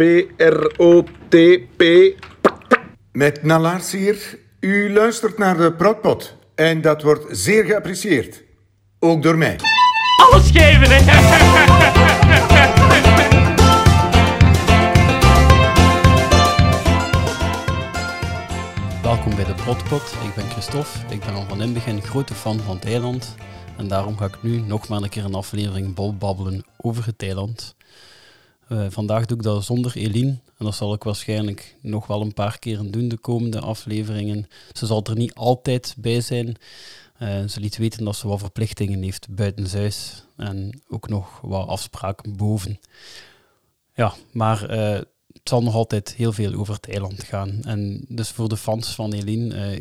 P-R-O-T-P. Met Nalaars hier. U luistert naar de Protpot. En dat wordt zeer geapprecieerd. Ook door mij. Alles geven, hè? Welkom bij de Protpot. Ik ben Christophe. Ik ben al van in het begin grote fan van het eiland. En daarom ga ik nu nog maar een keer een aflevering bol babbelen over het eiland. Eh, vandaag doe ik dat zonder Eline. En dat zal ik waarschijnlijk nog wel een paar keren doen de komende afleveringen. Ze zal er niet altijd bij zijn. Eh, ze liet weten dat ze wat verplichtingen heeft buitenshuis. En ook nog wat afspraken boven. Ja, maar eh, het zal nog altijd heel veel over het eiland gaan. En dus voor de fans van Eline,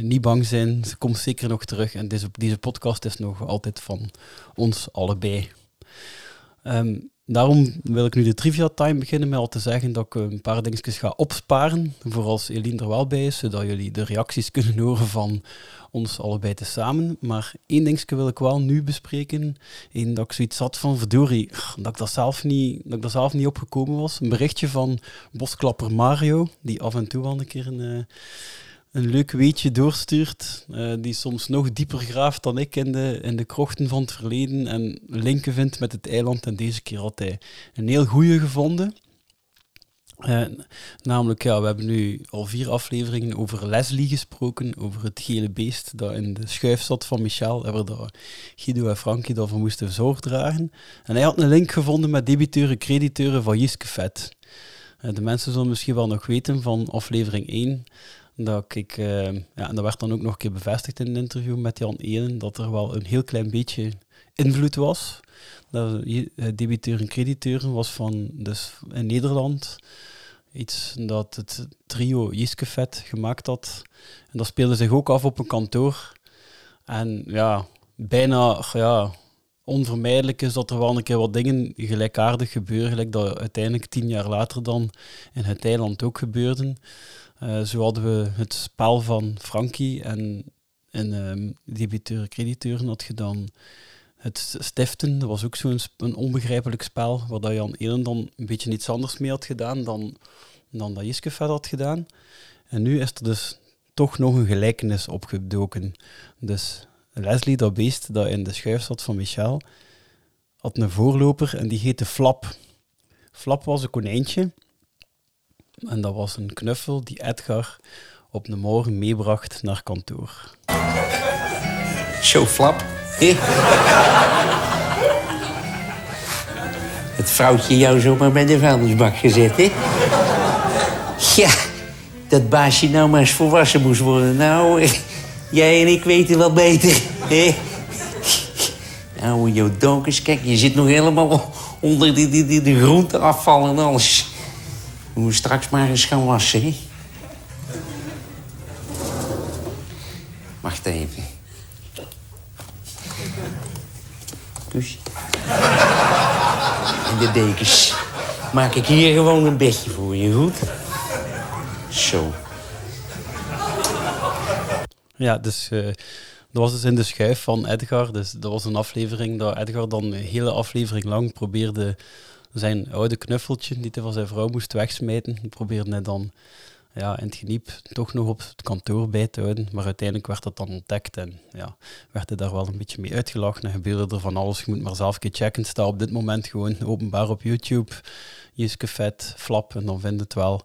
niet bang zijn. Ze komt zeker nog terug. En deze, deze podcast is nog altijd van ons allebei. Ehm, daarom wil ik nu de trivia time beginnen met al te zeggen dat ik een paar dingetjes ga opsparen. Voor als Eline er wel bij is, zodat jullie de reacties kunnen horen van ons allebei tezamen. Maar één dingetje wil ik wel nu bespreken. Eén dat ik zoiets had van, verdorie, dat ik dat zelf niet, dat ik dat zelf niet opgekomen was. Een berichtje van bosklapper Mario, die af en toe wel een keer een, eh, een leuk weetje doorstuurt. eh, die soms nog dieper graaft dan ik in de, in de krochten van het verleden. En linken vindt met het eiland. En deze keer had hij een heel goede gevonden. Eh, namelijk, ja, we hebben nu al vier afleveringen over Leslie gesproken, over het gele beest dat in de schuif zat van Michel, en waar Guido en Frankie daarvoor moesten zorg dragen. En hij had een link gevonden met debiteuren, crediteuren van Jiske Vet. Eh, de mensen zullen misschien wel nog weten van aflevering 1, dat ik, eh, ja, en dat werd dan ook nog een keer bevestigd in een interview met Jan Enen, dat er wel een heel klein beetje invloed was. Dat eh, debiteuren en crediteuren was van, dus in Nederland, iets dat het trio Jiskevet gemaakt had. En dat speelde zich ook af op een kantoor. En ja, bijna ja, onvermijdelijk is dat er wel een keer wat dingen gelijkaardig gebeuren, dat uiteindelijk tien jaar later dan in het eiland ook gebeurden. Eh, zo hadden we het spel van Frankie en in um, debiteuren crediteuren had je dan het stiften. Dat was ook zo'n een onbegrijpelijk spel, waar dat Jan Elen dan een beetje iets anders mee had gedaan dan, dan dat Jiske vet had gedaan. En nu is er dus toch nog een gelijkenis opgedoken. Dus Leslie, dat beest dat in de schuif zat van Michel, had een voorloper en die heette Flap. Flap was een konijntje. En dat was een knuffel die Edgar op de morgen meebracht naar kantoor. Zo flap. Het vrouwtje jou zomaar bij de vuilnisbak gezet, hè? Ja, dat baasje nou maar eens volwassen moest worden. Nou, eh, jij en ik weten wel beter, hè? Nou, jouw donkers, kijk, je zit nog helemaal onder die, die, die, de groenteafval en alles. We moeten straks maar eens gaan wassen, hè? Wacht even. Kus. En de dekens. Maak ik hier gewoon een bedje voor je, goed? Zo. Ja, dus eh, dat was dus in de schuif van Edgar. Dus dat was een aflevering dat Edgar dan een hele aflevering lang probeerde zijn oude knuffeltje, die hij van zijn vrouw moest wegsmijten, die probeerde hij dan ja, in het geniep toch nog op het kantoor bij te houden. Maar uiteindelijk werd dat dan ontdekt en ja, werd hij daar wel een beetje mee uitgelachen. En gebeurde er van alles. Je moet maar zelf een keer checken. Het staat op dit moment gewoon openbaar op YouTube. Jiske Vet, Flap, en dan vind het wel.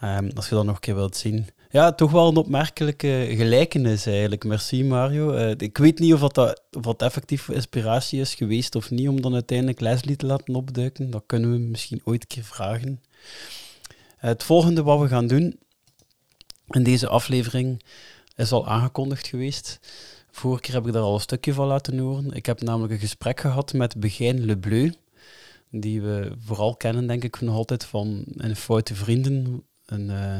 Ehm, als je dat nog een keer wilt zien. Ja, toch wel een opmerkelijke gelijkenis eigenlijk. Merci Mario. Eh, ik weet niet of dat, of dat effectief inspiratie is geweest of niet, om dan uiteindelijk Leslie te laten opduiken. Dat kunnen we misschien ooit een keer vragen. Eh, het volgende wat we gaan doen in deze aflevering is al aangekondigd geweest. Vorige keer heb ik daar al een stukje van laten horen. Ik heb namelijk een gesprek gehad met Begijn Le Bleu, die we vooral kennen, denk ik, nog altijd van een Foute Vrienden. Een, uh,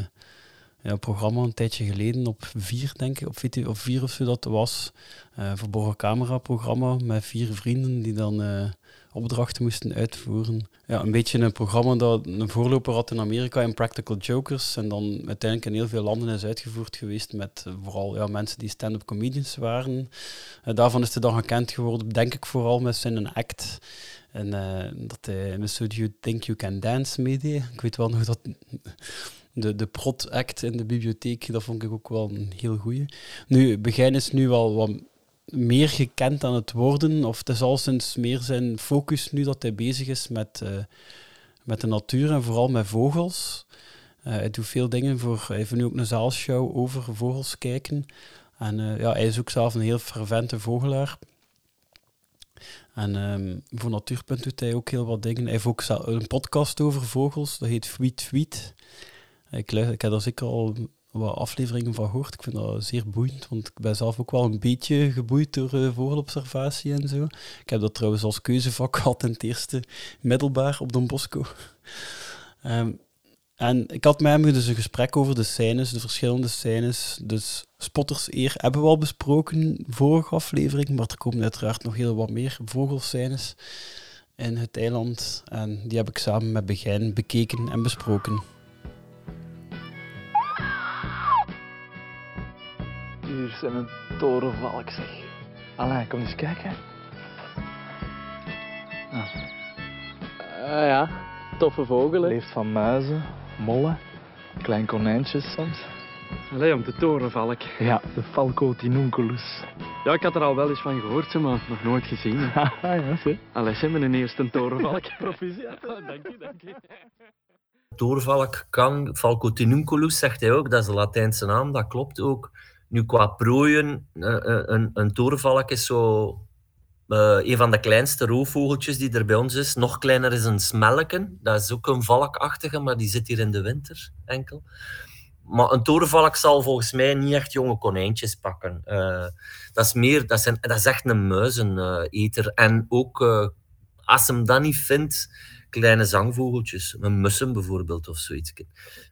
ja, programma een tijdje geleden op vier, denk ik, op, VT, op vier of zo dat was. Uh, verborgen camera programma met vier vrienden die dan uh, opdrachten moesten uitvoeren. Ja, een beetje een programma dat een voorloper had in Amerika in Practical Jokers en dan uiteindelijk in heel veel landen is uitgevoerd geweest met uh, vooral ja, mensen die stand-up comedians waren. daarvan is hij dan gekend geworden, denk ik vooral met zijn act En eh, dat hij in So Do You Think You Can Dance meedeed. Ik weet wel nog dat de, de prot-act in de bibliotheek, dat vond ik ook wel een heel goeie. Nu, Begijn is nu wel wat meer gekend aan het worden, of het is al sinds meer zijn focus nu dat hij bezig is met, eh, met de natuur en vooral met vogels. Uh, hij doet veel dingen voor, hij heeft nu ook een zaalshow over vogels kijken. En uh, ja, hij is ook zelf een heel fervente vogelaar. En um, voor Natuurpunt doet hij ook heel wat dingen. Hij heeft ook een podcast over vogels, dat heet Tweet Tweet. Ik, ik heb daar zeker al wat afleveringen van gehoord. Ik vind dat zeer boeiend, want ik ben zelf ook wel een beetje geboeid door uh, vogelobservatie en zo. Ik heb dat trouwens als keuzevak gehad in het eerste middelbaar op Don Bosco. Um, en ik had met hem dus een gesprek over de scènes, de verschillende scènes. Dus Spotters Eer hebben we al besproken, vorige aflevering, maar er komen uiteraard nog heel wat meer vogelscènes in het eiland. En die heb ik samen met Begijn bekeken en besproken. Hier zijn een torenvalk, zeg. Allee, kom eens kijken. Ah. Uh, ja, toffe vogel, hè? Leeft van muizen, mollen, klein konijntjes soms. Allee, om de torenvalk. Ja, de Falco tinunculus. Ja, ik had er al wel eens van gehoord, maar nog nooit gezien. ja, zie. Allee, zijn mijn eerste torenvalk. Proficiat. dank je, dank je. Torenvalk kan, Falco tinunculus zegt hij ook, dat is de Latijnse naam, dat klopt ook. Nu, qua prooien, een, een, een torenvalk is zo uh, een van de kleinste roofvogeltjes die er bij ons is. Nog kleiner is een smelken. Dat is ook een valkachtige, maar die zit hier in de winter enkel. Maar een torenvalk zal volgens mij niet echt jonge konijntjes pakken. Dat, is meer, dat, zijn, dat is echt een muizeneter. en ook, als hem dat niet vindt, kleine zangvogeltjes. Een mussen bijvoorbeeld of zoiets.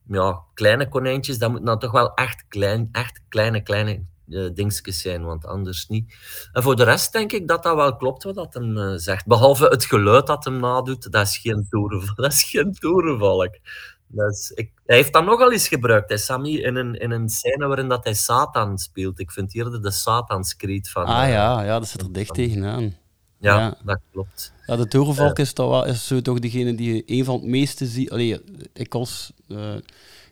Ja, kleine konijntjes, dat moet nou toch wel echt, klein, echt kleine, kleine uh, dingetjes zijn, want anders niet. En voor de rest denk ik dat dat wel klopt wat dat hem uh, zegt. Behalve het geluid dat hem nadoet, dat is geen torenvalk. Dat is geen torenvalk. Dat is, ik, hij heeft dat nogal eens gebruikt, hè, Sammy, in een, in een scène waarin dat hij Satan speelt. Ik vind eerder de Satanskreet van... Ah ja, ja, dat zit er dicht tegenaan. Ja, ja, dat klopt. Ja, de torenvalk uh, is, toch wel, is zo toch degene die een van het meeste ziet. Allee, ik was uh,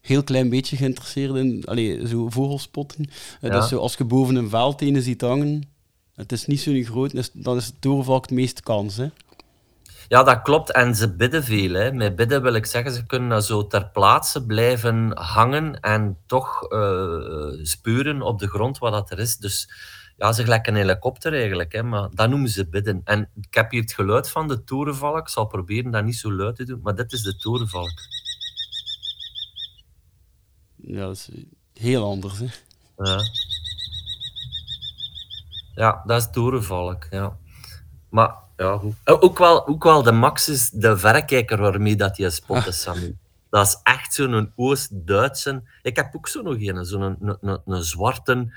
heel klein beetje geïnteresseerd in allee, zo vogelspotten. Uh, ja. Dus zo, als je boven een veldtenen ziet hangen, het is niet zo groot, dan is de torenvalk het meeste kans. Hè? Ja, dat klopt. En ze bidden veel. Hè. Met bidden wil ik zeggen, ze kunnen zo ter plaatse blijven hangen en toch uh, spuren op de grond wat dat er is. Dus ja, ze gelijk een helikopter eigenlijk, hè, maar dat noemen ze bidden. En ik heb hier het geluid van de torenvalk. Ik zal proberen dat niet zo luid te doen, maar dit is de torenvalk. Ja, dat is heel anders, hè? Ja. Ja, dat is torenvalk, ja. Maar, ja, goed. Ook wel, ook wel de Max is de verrekijker waarmee dat je spot is, Sammy. Dat is echt zo'n Oost-Duitse... Ik heb ook zo nog een, zo'n een, een, een zwarte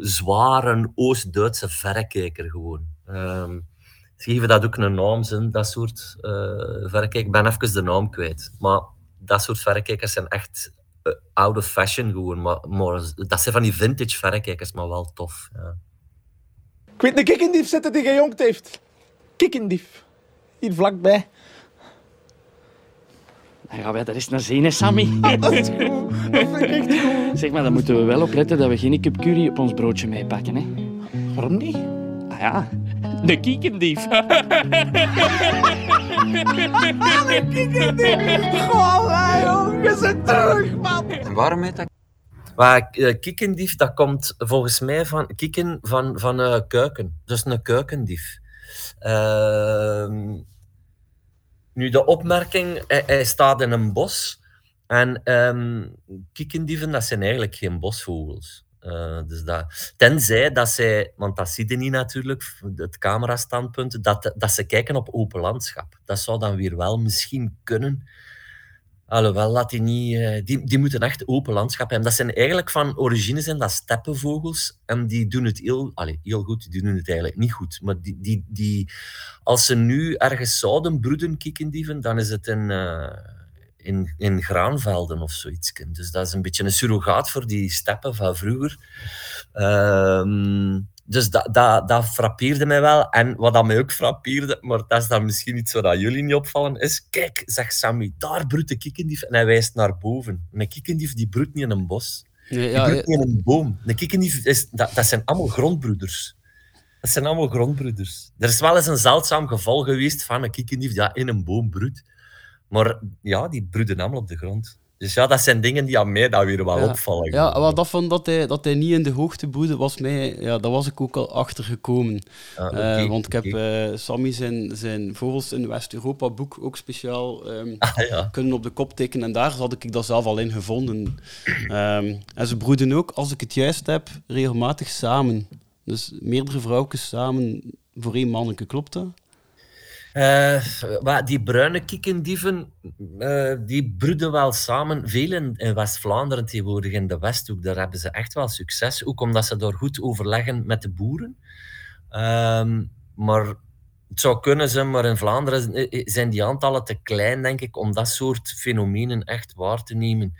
zware Oost-Duitse verrekijker gewoon. Um, ze geven dat ook een naam, zijn, dat soort uh, verrekijkers. Ik ben even de naam kwijt. Maar dat soort verrekijkers zijn echt uh, out of fashion gewoon. Maar, maar, dat zijn van die vintage verrekijkers, maar wel tof. Ja. Ik weet een kikkendief zitten die gejongd heeft. Kikkendief. Hier vlakbij. Dan gaan wij daar eens naar zien, hè, Sammy. Dat is goed. Dat vind ik echt goed. Zeg maar, dan moeten we wel opletten dat we geen cup curry op ons broodje meepakken, hè. Waarom niet? Ah ja, de kiekendief. de kiekendief. Goh, joh, je zit terug, man. En waarom heet dat? Maar uh, kiekendief, dat komt volgens mij van kieken van, van uh, kuiken. Dus een kuikendief. Uh, nu, de opmerking, hij, staat in een bos. En um, dat zijn eigenlijk geen bosvogels. Uh, dus dat, tenzij dat zij, want dat zie je niet natuurlijk, het camerastandpunt, dat, dat ze kijken op open landschap. Dat zou dan weer wel misschien kunnen. Alhoewel, dat die, niet, die, die moeten echt open landschap hebben. Dat zijn eigenlijk van origine zijn dat steppenvogels. En die doen het heel, allez, heel goed. Die doen het eigenlijk niet goed. Maar die, die, die, als ze nu ergens zouden broeden, kiekendieven, dan is het in, uh, in, in graanvelden of zoiets. Dus dat is een beetje een surrogaat voor die steppen van vroeger. Um, dus dat, dat, dat frappeerde mij wel. En wat dat mij ook frappeerde, maar dat is dan misschien iets wat jullie niet opvallen, is, kijk, zegt Sammy, daar broedt de kikkendief. En hij wijst naar boven. Een kikkendief die broedt niet in een bos. Nee, Die ja, broedt niet in een boom. Een kikkendief, is, dat, dat zijn allemaal grondbroeders. Dat zijn allemaal grondbroeders. Er is wel eens een zeldzaam geval geweest van een kikkendief die in een boom broedt. Maar ja, die broeden allemaal op de grond. Dus ja, dat zijn dingen die aan mij dan weer wel Ja. opvallen. Ja, wel dat van dat hij, dat hij niet in de hoogte broedde, was mij, ja, daar was ik ook al achter gekomen. Eh, want ik heb eh, Sammy zijn, zijn Vogels in West-Europa boek ook speciaal ehm, Ah, ja. kunnen op de kop tekenen. En daar had ik dat zelf al in gevonden. Ehm, en ze broeden ook, als ik het juist heb, regelmatig samen. Dus meerdere vrouwtjes samen voor één manneke, klopt dat? Eh, die bruine kikkendieven, eh, die broeden wel samen. Veel in, West-Vlaanderen tegenwoordig, in de Westhoek, daar hebben ze echt wel succes. Ook omdat ze daar goed overleggen met de boeren. Ehm, maar het zou kunnen zijn, maar in Vlaanderen eh, zijn die aantallen te klein, denk ik, om dat soort fenomenen echt waar te nemen.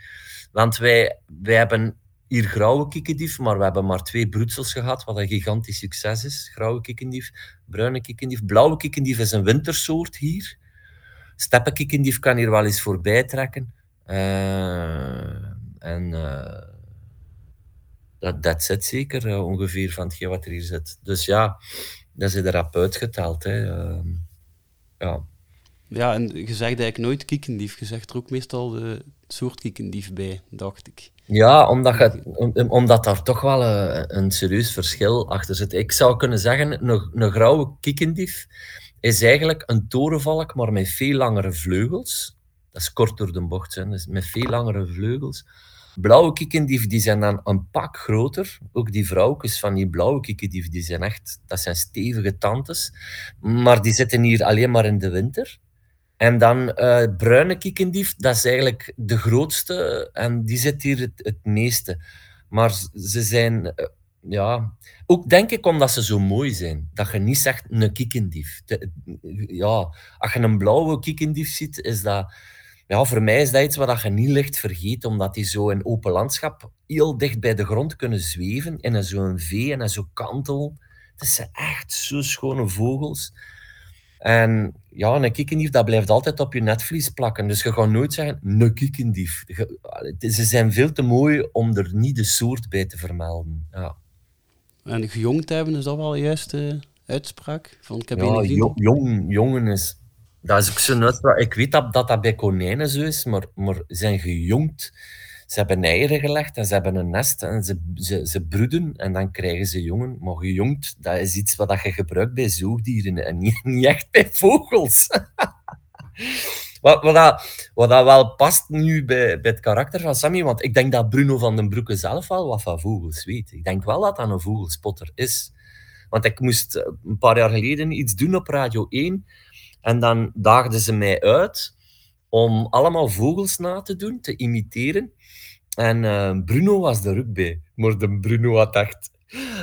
Want wij, wij hebben hier grauwe kikkendief, maar we hebben maar twee broedsels gehad, wat een gigantisch succes is. Grauwe kikkendief, bruine kikkendief. Blauwe kikkendief is een wintersoort hier. Steppenkikkendief kan hier wel eens voorbij trekken. Eh, en eh, dat, dat zit zeker eh, ongeveer van hetgeen wat er hier zit. Dus ja, dat is er rap uitgeteld. Hè. Ehm, ja. Ja, en je zegt eigenlijk nooit kiekendief. Je zegt er ook meestal de soort kiekendief bij, dacht ik. Ja, omdat, je, om- omdat daar toch wel een, een serieus verschil achter zit. Ik zou kunnen zeggen, een, een grauwe kikkendief is eigenlijk een torenvalk, maar met veel langere vleugels. Dat is kort door de bocht, dus met veel langere vleugels. Blauwe kikkendief die zijn dan een pak groter. Ook die vrouwtjes van die blauwe kikkendief, die zijn echt, dat zijn stevige tantes. Maar die zitten hier alleen maar in de winter. En dan eh, bruine kikkendief, dat is eigenlijk de grootste en die zit hier het, meeste. Maar ze zijn, eh, ja, ook denk ik omdat ze zo mooi zijn, dat je niet zegt een kikkendief. De- ja, als je een blauwe kikkendief ziet, is dat, ja, voor mij is dat iets wat je niet licht vergeet, omdat die zo in open landschap heel dicht bij de grond kunnen zweven in zo'n vee en zo kantel. Het zijn echt zo schone vogels. En ja, een kikkendief, dat blijft altijd op je netvlies plakken. Dus je gaat nooit zeggen, een kikkendief. Ze zijn veel te mooi om er niet de soort bij te vermelden. Ja, En gejongd hebben, is dat wel de juiste uitspraak? Van, ik heb ja jong, jongen is... Dat is ook zo'n uitspraak. Ik weet dat, dat dat bij konijnen zo is, maar, maar zijn gejongd. Ze hebben eieren gelegd en ze hebben een nest en ze, ze, ze broeden en dan krijgen ze jongen. Maar gejongd, dat is iets wat je gebruikt bij zoogdieren en niet, niet echt bij vogels. Wat, wat, dat, wat dat wel past nu bij, bij het karakter van Sammy, want ik denk dat Bruno van den Broeke zelf wel wat van vogels weet. Ik denk wel dat dat een vogelspotter is. Want ik moest eh, een paar jaar geleden iets doen op Radio 1 en dan daagden ze mij uit om allemaal vogels na te doen, te imiteren. En eh, Bruno was er ook bij. Maar de Bruno had echt...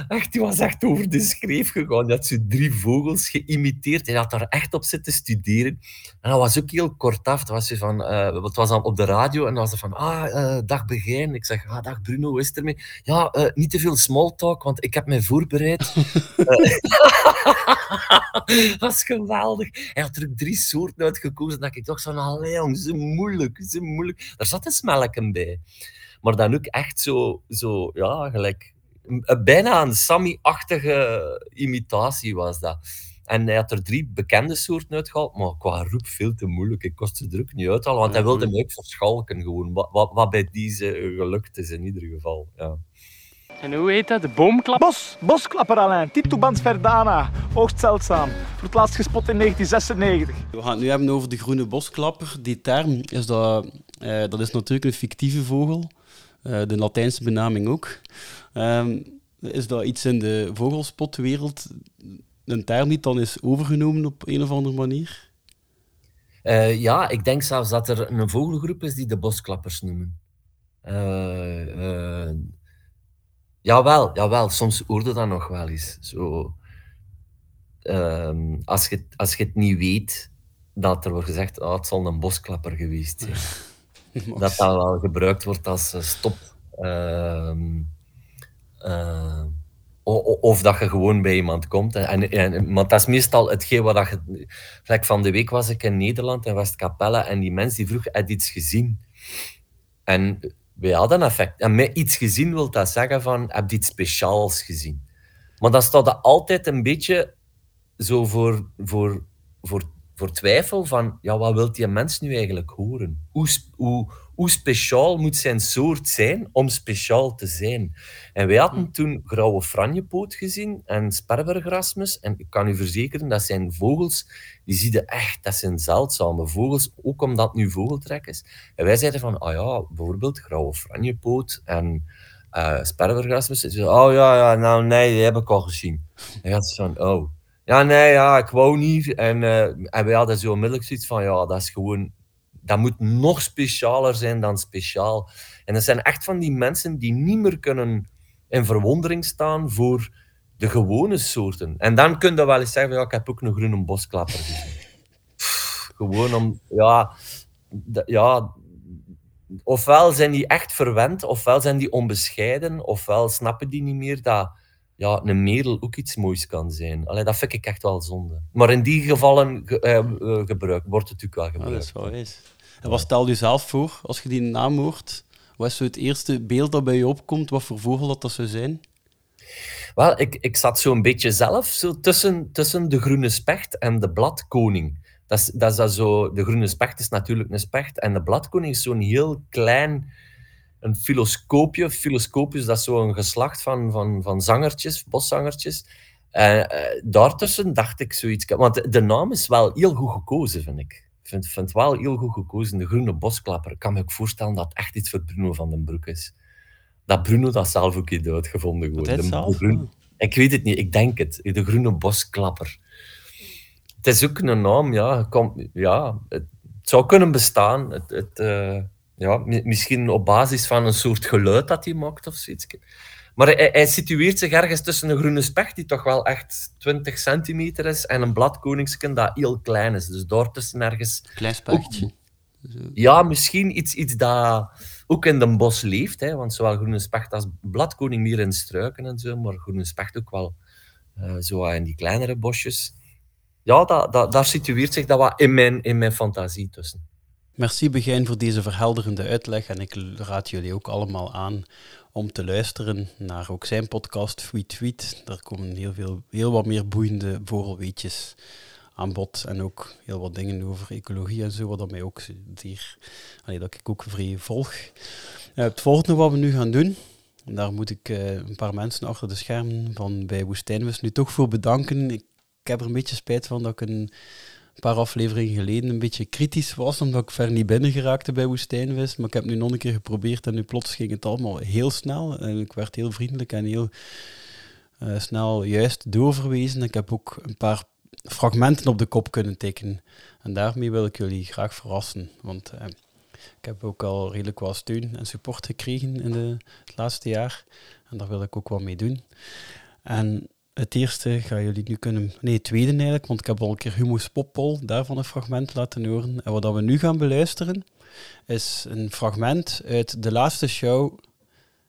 Echt, die was echt over de schreef gegaan. Die had zo drie vogels geïmiteerd. Hij had daar echt op zitten studeren. En dat was ook heel kortaf. Het was, van, eh, het was dan op de radio en dan was het van, ah, eh, dag Begijn. Ik zeg, ah, dag Bruno, hoe is het ermee? Ja, eh, niet te veel small talk, want ik heb mij voorbereid. Dat was geweldig. Hij had er ook drie soorten uitgekozen. Dat ik dacht van, allee jong, zo moeilijk, zo moeilijk. Daar zat een smelken bij. Maar dan ook echt zo, zo ja, gelijk... een- Bijna een Sammy-achtige imitatie was dat. En hij had er drie bekende soorten uitgehaald, maar qua roep veel te moeilijk. Ik kost ze er ook niet uithalen, want hij wilde me ook verschalken gewoon. Wat, wat, wat bij deze gelukt is in ieder geval. Ja. En hoe heet dat? De boomklap? Bos, bosklapper Alain, Titubans verdana, hoogst zeldzaam. Voor het laatst gespot in 1996. We gaan het nu hebben over de groene bosklapper. Die term is, dat, eh, dat is natuurlijk een fictieve vogel. Eh, de Latijnse benaming ook. Ehm, is dat iets in de vogelspotwereld, een term die dan is overgenomen op een of andere manier? Eh, ja, ik denk zelfs dat er een vogelgroep is die de bosklappers noemen. Eh, eh, jawel, jawel, soms hoorde dat nog wel eens. Zo, ehm, als, je, het- als je het niet weet, dat er wordt gezegd, oh, het zal een bosklapper geweest zijn. dat dat wel gebruikt wordt als eh, stop. ehm, eh, o- o- of dat je gewoon bij iemand komt. En, en, en- want dat is meestal hetgeen wat dat je... Gelijk van de week was ik in Nederland, in Westkapelle, en die mens die vroeg, je iets gezien? En wij hadden effect. En met iets gezien wil dat zeggen van, heb je iets speciaals gezien? Maar dan staat dat altijd een beetje zo voor, voor, voor, voor twijfel van, ja, wat wil die mens nu eigenlijk horen? Hoe, hoe, hoe speciaal moet zijn soort zijn om speciaal te zijn? En wij hadden toen grauwe franjepoot gezien en sperbergrasmus. En ik kan u verzekeren, dat zijn vogels, die zie je echt, dat zijn zeldzame vogels, ook omdat het nu vogeltrek is. En wij zeiden van, ah ja, bijvoorbeeld grauwe franjepoot en eh sperbergrasmus. Ze zeiden, oh ja, ja, nou nee, die heb ik al gezien. En gaat ze van, oh. Ja, nee, ja, ik wou niet. En, eh, en wij hadden zo onmiddellijk zoiets van, ja, dat is gewoon... Dat moet nog specialer zijn dan speciaal. En dat zijn echt van die mensen die niet meer kunnen in verwondering staan voor de gewone soorten. En dan kun je wel eens zeggen, ja, ik heb ook een groene bosklapper gezien. Gewoon om, ja, ja, ofwel zijn die echt verwend, ofwel zijn die onbescheiden, ofwel snappen die niet meer dat ja, een merel ook iets moois kan zijn. Allee, dat vind ik echt wel zonde. Maar in die gevallen ge, eh, eh, gebruikt, wordt het natuurlijk wel Ja, dat gebruikt. is wel. En wat stel je zelf voor, als je die naam hoort? Wat is zo het eerste beeld dat bij je opkomt? Wat voor vogel dat, dat zou zijn? Wel, ik, ik zat zo'n beetje zelf zo tussen, tussen de groene specht en de bladkoning. Dat is, dat is dat zo, de groene specht is natuurlijk een specht en de bladkoning is zo'n heel klein, een filoscoopje. Filoscoopjes, dat is zo'n geslacht van, van, van zangertjes, boszangertjes. Eh, daartussen dacht ik zoiets, want de, de naam is wel heel goed gekozen, vind ik. Ik vind, vind het wel heel goed gekozen, de groene bosklapper. Ik kan me ook voorstellen dat het echt iets voor Bruno van den Broek is. Dat Bruno dat zelf ook heeft uitgevonden. Gewoon. Dat De- zelf? groen- Ah. ik weet het niet, ik denk het. De groene bosklapper. Het is ook een naam, ja. Kom, ja het, het zou kunnen bestaan. Het, het, eh, ja, mi- misschien op basis van een soort geluid dat hij maakt of zoiets. Maar hij, hij situeert zich ergens tussen een groene specht, die toch wel echt 20 centimeter is, en een bladkoningsken dat heel klein is. Dus daartussen ergens Klein spechtje. ja, misschien iets, iets dat ook in de bos leeft. Hè, want zowel groene specht als bladkoning meer in struiken en zo, maar groene specht ook wel eh, zo in die kleinere bosjes. Ja, dat, dat, daar situeert zich dat wat in mijn, in mijn fantasie tussen. Merci Begijn voor deze verhelderende uitleg en ik raad jullie ook allemaal aan om te luisteren naar ook zijn podcast Tweet Tweet. Daar komen heel, veel, heel wat meer boeiende vogelweetjes aan bod en ook heel wat dingen over ecologie en zo, wat mij ook zeer, allee, dat ik ook vrij volg. Eh, het volgende wat we nu gaan doen, en daar moet ik eh, een paar mensen achter de schermen van bij Woestijnwis nu toch voor bedanken. Ik heb er een beetje spijt van dat ik een een paar afleveringen geleden een beetje kritisch was, omdat ik ver niet binnen geraakte bij Woestijnvis. Maar ik heb nu nog een keer geprobeerd en nu plots ging het allemaal heel snel. En ik werd heel vriendelijk en heel eh, snel juist doorverwezen. Ik heb ook een paar fragmenten op de kop kunnen tikken. En daarmee wil ik jullie graag verrassen. Want eh, ik heb ook al redelijk wat steun en support gekregen in de, het laatste jaar. En daar wil ik ook wat mee doen. En het eerste gaan jullie nu kunnen... Nee, het tweede eigenlijk, want ik heb al een keer Humus Poppol daarvan een fragment laten horen. En wat we nu gaan beluisteren, is een fragment uit de laatste show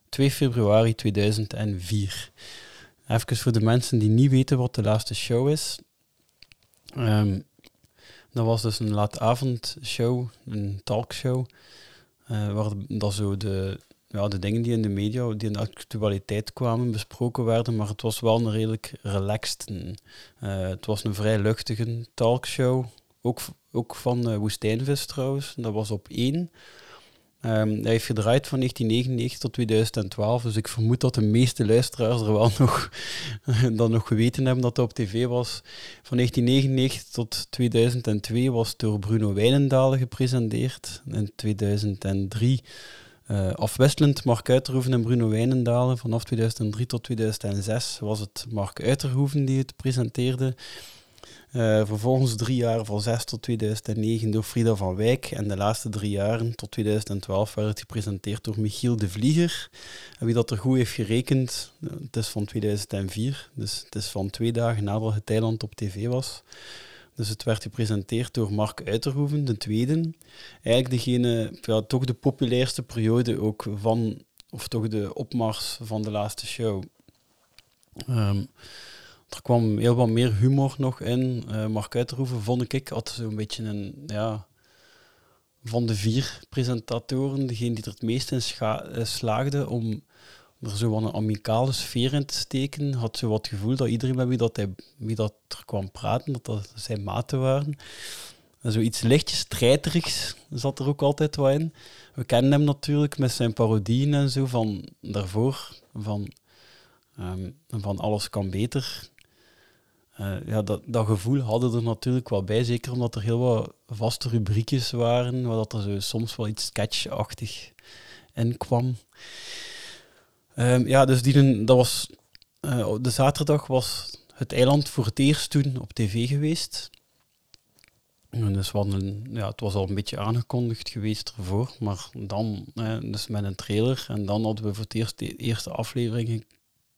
2 februari 2004. Even voor de mensen die niet weten wat de laatste show is. Ehm, dat was dus een laatavondshow, een talkshow, eh, waar dat zo de, ja, de dingen die in de media, die in de actualiteit kwamen, besproken werden, maar het was wel een redelijk relaxed. eh, het was een vrij luchtige talkshow, ook, ook van uh, Woestijnvis trouwens, dat was op één. Um, hij heeft gedraaid van 1999 tot 2012, dus ik vermoed dat de meeste luisteraars er wel nog, dan nog geweten hebben dat hij op tv was. Van 1999 tot 2002 was door Bruno Wijnendalen gepresenteerd. In 2003 uh, afwisselend Mark Uiterhoeven en Bruno Wijnendalen. Vanaf 2003 tot 2006 was het Mark Uiterhoeven die het presenteerde. Uh, vervolgens drie jaar van 6 tot 2009 door Frida van Wijk. En de laatste drie jaren tot 2012 werd het gepresenteerd door Michiel de Vlieger. Wie dat er goed heeft gerekend, het is van 2004. Dus het is van twee dagen nadat het Thailand op tv was. Dus het werd gepresenteerd door Mark Uiterhoeven, de tweede. Eigenlijk degene, ja, toch de populairste periode ook van, of toch de opmars van de laatste show. Ehm, er kwam heel wat meer humor nog in. Uh, Mark Uiterhoeven vond ik, had zo'n beetje een, ja, van de vier presentatoren, degene die er het meest in uh, slaagde om er zo wat een amicale sfeer in te steken, had zo wat gevoel dat iedereen met wie, dat hij, wie dat er kwam praten, dat dat zijn maten waren. En zoiets lichtjes strijterigs zat er ook altijd wat in. We kennen hem natuurlijk met zijn parodieën en zo van daarvoor, van, um, van Alles kan beter. Uh, ja, dat, dat gevoel hadden er natuurlijk wel bij, zeker omdat er heel wat vaste rubriekjes waren, waar dat er zo soms wel iets sketchachtig in kwam. Um, ja, dus die, dat was, uh, de zaterdag was het eiland voor het eerst toen op tv geweest. En dus een, ja, het was al een beetje aangekondigd geweest ervoor, maar dan eh, dus met een trailer. En dan hadden we voor het eerst de eerste aflevering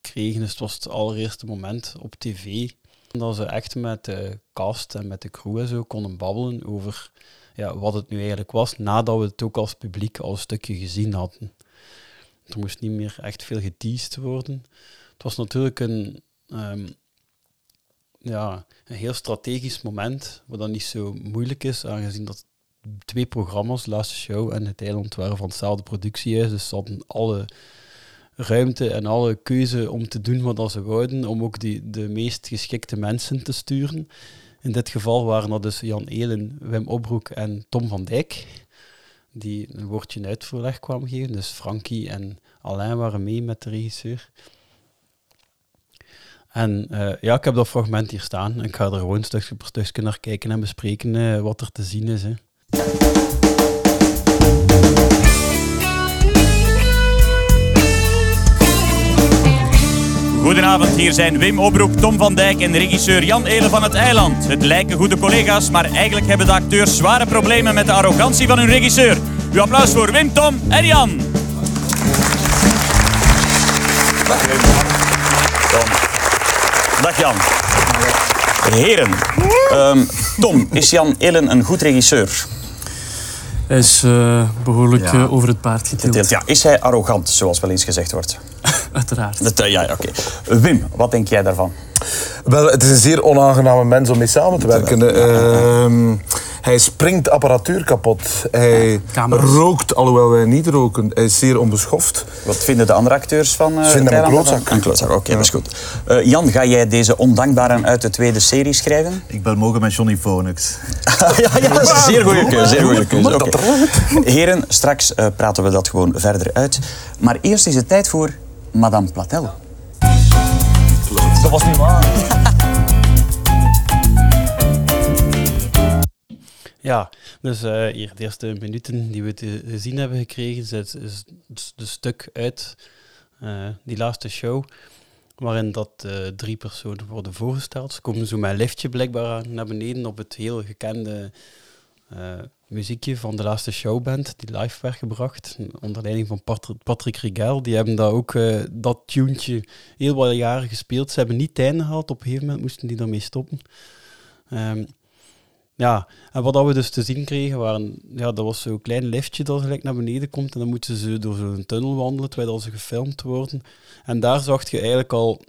gekregen. Dus het was het allereerste moment op tv. Dat ze echt met de cast en met de crew en zo konden babbelen over ja, wat het nu eigenlijk was, nadat we het ook als publiek al een stukje gezien hadden. Er moest niet meer echt veel geteased worden. Het was natuurlijk een, um, ja, een heel strategisch moment, wat dan niet zo moeilijk is, aangezien dat twee programma's, Laatste Show en Het Eiland, waren van hetzelfde productiehuis. Dus ze hadden alle ruimte en alle keuze om te doen wat ze wouden, om ook die, de meest geschikte mensen te sturen. In dit geval waren dat dus Jan Elen, Wim Opbroek en Tom van Dijk, die een woordje uitvoerleg kwamen geven. Dus Frankie en Alain waren mee met de regisseur. En uh, ja, ik heb dat fragment hier staan. Ik ga er gewoon stukje per stukje naar kijken en bespreken uh, wat er te zien is. Hè. Goedenavond, hier zijn Wim Obroek, Tom van Dijk en regisseur Jan Elen van het Eiland. Het lijken goede collega's, maar eigenlijk hebben de acteurs zware problemen met de arrogantie van hun regisseur. Uw applaus voor Wim, Tom en Jan. Dag Tom. Dag Jan. Heren, um, Tom, is Jan Elen een goed regisseur? Hij is uh, behoorlijk ja. uh, over het paard getild. Ja, is hij arrogant, zoals wel eens gezegd wordt? Uiteraard. Dat, uh, ja, oké. Okay. Wim, wat denk jij daarvan? Wel, het is een zeer onaangename mens om mee samen te werken. Uh, hij springt apparatuur kapot. Hij rookt, alhoewel wij niet roken. Hij is zeer onbeschoft. Wat vinden de andere acteurs van uh, Ze vinden hem een klootzak. Een klootzak, oké, okay, ja. dat is goed. Uh, Jan, ga jij deze ondankbaren uit de tweede serie schrijven? Ik ben mogen met Johnny Phoenix. ja, ja, zeer goede keuze. Zeer goede keuze. Okay. Heren, straks uh, praten we dat gewoon verder uit. Maar eerst is het tijd voor Madame Platel. Dat was niet waar. Ja, dus uh, hier de eerste minuten die we te zien hebben gekregen, is, is de stuk uit uh, die laatste show, waarin dat uh, drie personen worden voorgesteld. Ze komen zo met een liftje blijkbaar naar beneden op het heel gekende muziekje van de laatste showband die live werd gebracht, onder leiding van Patrick Rigel. Die hebben daar ook dat tuentje heel wat jaren gespeeld. Ze hebben niet tijd gehad, op een gegeven moment moesten die daarmee stoppen. Um, ja, en wat we dus te zien kregen, waren, ja, dat was zo'n klein liftje dat gelijk naar beneden komt en dan moeten ze door zo'n tunnel wandelen terwijl ze gefilmd worden. En daar zag je eigenlijk al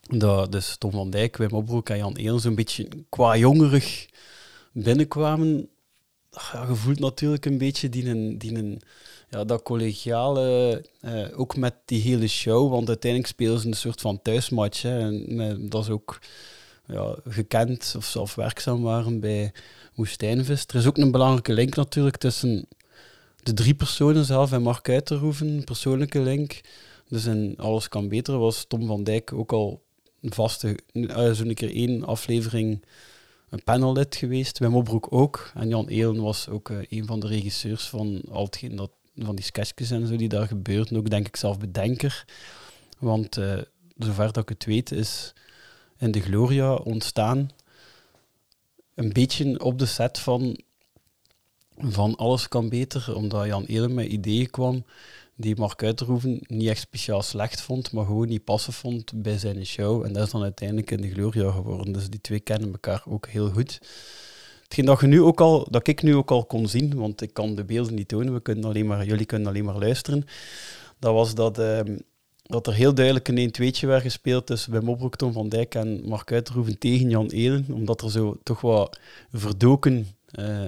dat dus Tom van Dijk, Wim Opbroek en Jan Eelen zo'n beetje qua jongerig binnenkwamen. Ja, je voelt natuurlijk een beetje die, een, die een, ja, dat collegiale, eh, ook met die hele show, want uiteindelijk spelen ze een soort van thuismatch. En dat is ook ja, gekend of zelf werkzaam waren bij Woestijnvis. Er is ook een belangrijke link natuurlijk tussen de drie personen zelf en Mark Uiterhoeven, een persoonlijke link. Dus in Alles kan beter was Tom van Dijk ook al vaste, uh, zo'n keer één aflevering een panellid geweest. Wim Opbroek ook. En Jan Eelen was ook uh, een van de regisseurs van al dat, van die sketches en zo die daar gebeurden. Ook denk ik zelf bedenker. Want uh, zover dat ik het weet is in de Gloria ontstaan. Een beetje op de set van, van Alles kan beter, omdat Jan Elen met ideeën kwam die Mark Uiterhoeven niet echt speciaal slecht vond, maar gewoon niet passen vond bij zijn show. En dat is dan uiteindelijk in de Gloria geworden. Dus die twee kennen elkaar ook heel goed. Hetgeen dat, je nu ook al, dat ik nu ook al kon zien, want ik kan de beelden niet tonen, we kunnen alleen maar, jullie kunnen alleen maar luisteren, dat was dat uh, dat er heel duidelijk een 1-2'tje werd gespeeld tussen Wim Opbroek, Tom van Dijk en Mark Uiterhoeven tegen Jan Elen. Omdat er zo toch wat verdoken eh,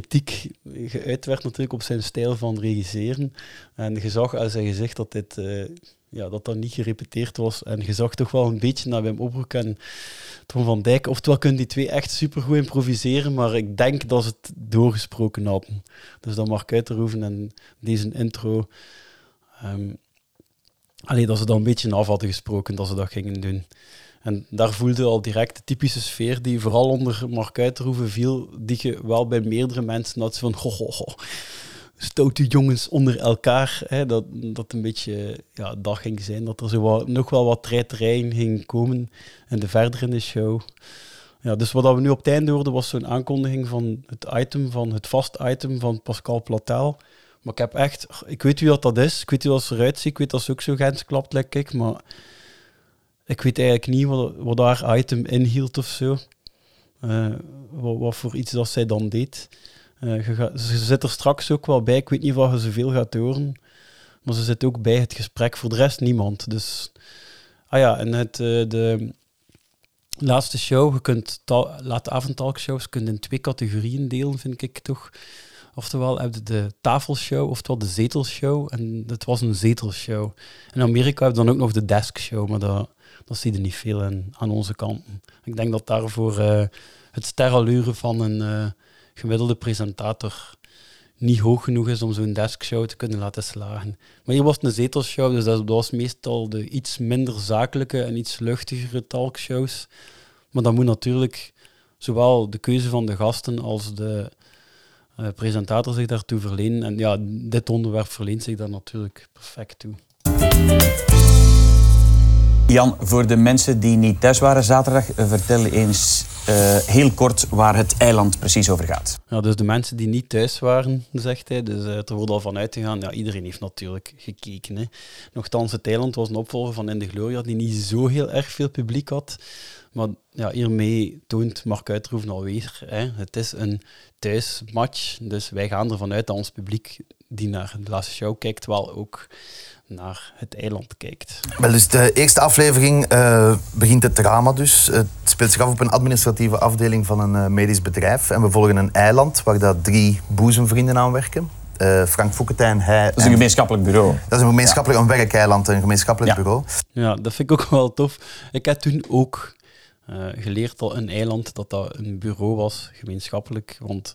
kritiek geuit werd natuurlijk op zijn stijl van regisseren. En je zag als hij gezegd dat dit... eh, ja, dat dat niet gerepeteerd was. En je zag toch wel een beetje naar Wim Opbroek en Tom van Dijk. Oftewel kunnen die twee echt supergoed improviseren, maar ik denk dat ze het doorgesproken hadden. Dus dat Mark Uiterhoeven en deze intro... ehm allee, dat ze dat een beetje af hadden gesproken, dat ze dat gingen doen. En daar voelde al direct de typische sfeer die vooral onder Mark Uiterhoeven viel, die je wel bij meerdere mensen had, van ho, ho, stoute jongens onder elkaar. Hè, dat, dat een beetje ja, dat ging zijn, dat er zo wat, nog wel wat treiterij ging komen en de verder in de show. Ja, dus wat we nu op het einde hoorden was zo'n aankondiging van het item, van het vast item van Pascal Platel. Maar ik heb echt, ik weet wie dat, dat is, ik weet hoe dat eruit ziet, ik weet dat ze ook zo gens klapt, ik, maar ik weet eigenlijk niet wat, wat haar item inhield of zo. Eh, wat, wat voor iets dat zij dan deed. Eh, ze zit er straks ook wel bij. Ik weet niet of je zoveel gaat horen. Maar ze zit ook bij het gesprek. Voor de rest niemand. Dus, ah ja, en het, eh, de laatste show. Je kunt ta- late avondtalkshows kunt in twee categorieën delen, vind ik toch. Oftewel heb je de tafelshow, oftewel de zetelshow. En het was een zetelshow. In Amerika heb je dan ook nog de deskshow, maar dat, dat zie je niet veel in, aan onze kanten. Ik denk dat daarvoor eh, het sterallure van een eh, gemiddelde presentator niet hoog genoeg is om zo'n deskshow te kunnen laten slagen. Maar hier was het een zetelshow, dus dat, dat was meestal de iets minder zakelijke en iets luchtigere talkshows. Maar dan moet natuurlijk zowel de keuze van de gasten als de eh, presentator zich daartoe verlenen. En ja, dit onderwerp verleent zich daar natuurlijk perfect toe. Jan, voor de mensen die niet thuis waren zaterdag, eh, vertel eens eh, heel kort waar het eiland precies over gaat. Ja, dus de mensen die niet thuis waren, zegt hij. Dus eh, er wordt al van uitgegaan. Ja, iedereen heeft natuurlijk gekeken. Hè. Nochtans, het eiland was een opvolger van In de Gloria, die niet zo heel erg veel publiek had. Maar ja, hiermee toont Mark Uitroeven alweer. Hè. Het is een thuismatch. Dus wij gaan ervan uit dat ons publiek die naar de laatste show kijkt, wel ook naar het eiland kijkt. Wel, dus de eerste aflevering eh, begint het drama dus. Het speelt zich af op een administratieve afdeling van een eh, medisch bedrijf. En we volgen een eiland waar dat drie boezemvrienden aan werken. Eh, Frank Fouketijn, hij... Dat is een gemeenschappelijk bureau. Dat is een gemeenschappelijk, een werkeiland, een gemeenschappelijk bureau. Ja, dat vind ik ook wel tof. Ik heb toen ook eh, geleerd dat een eiland dat dat een bureau was, gemeenschappelijk. Want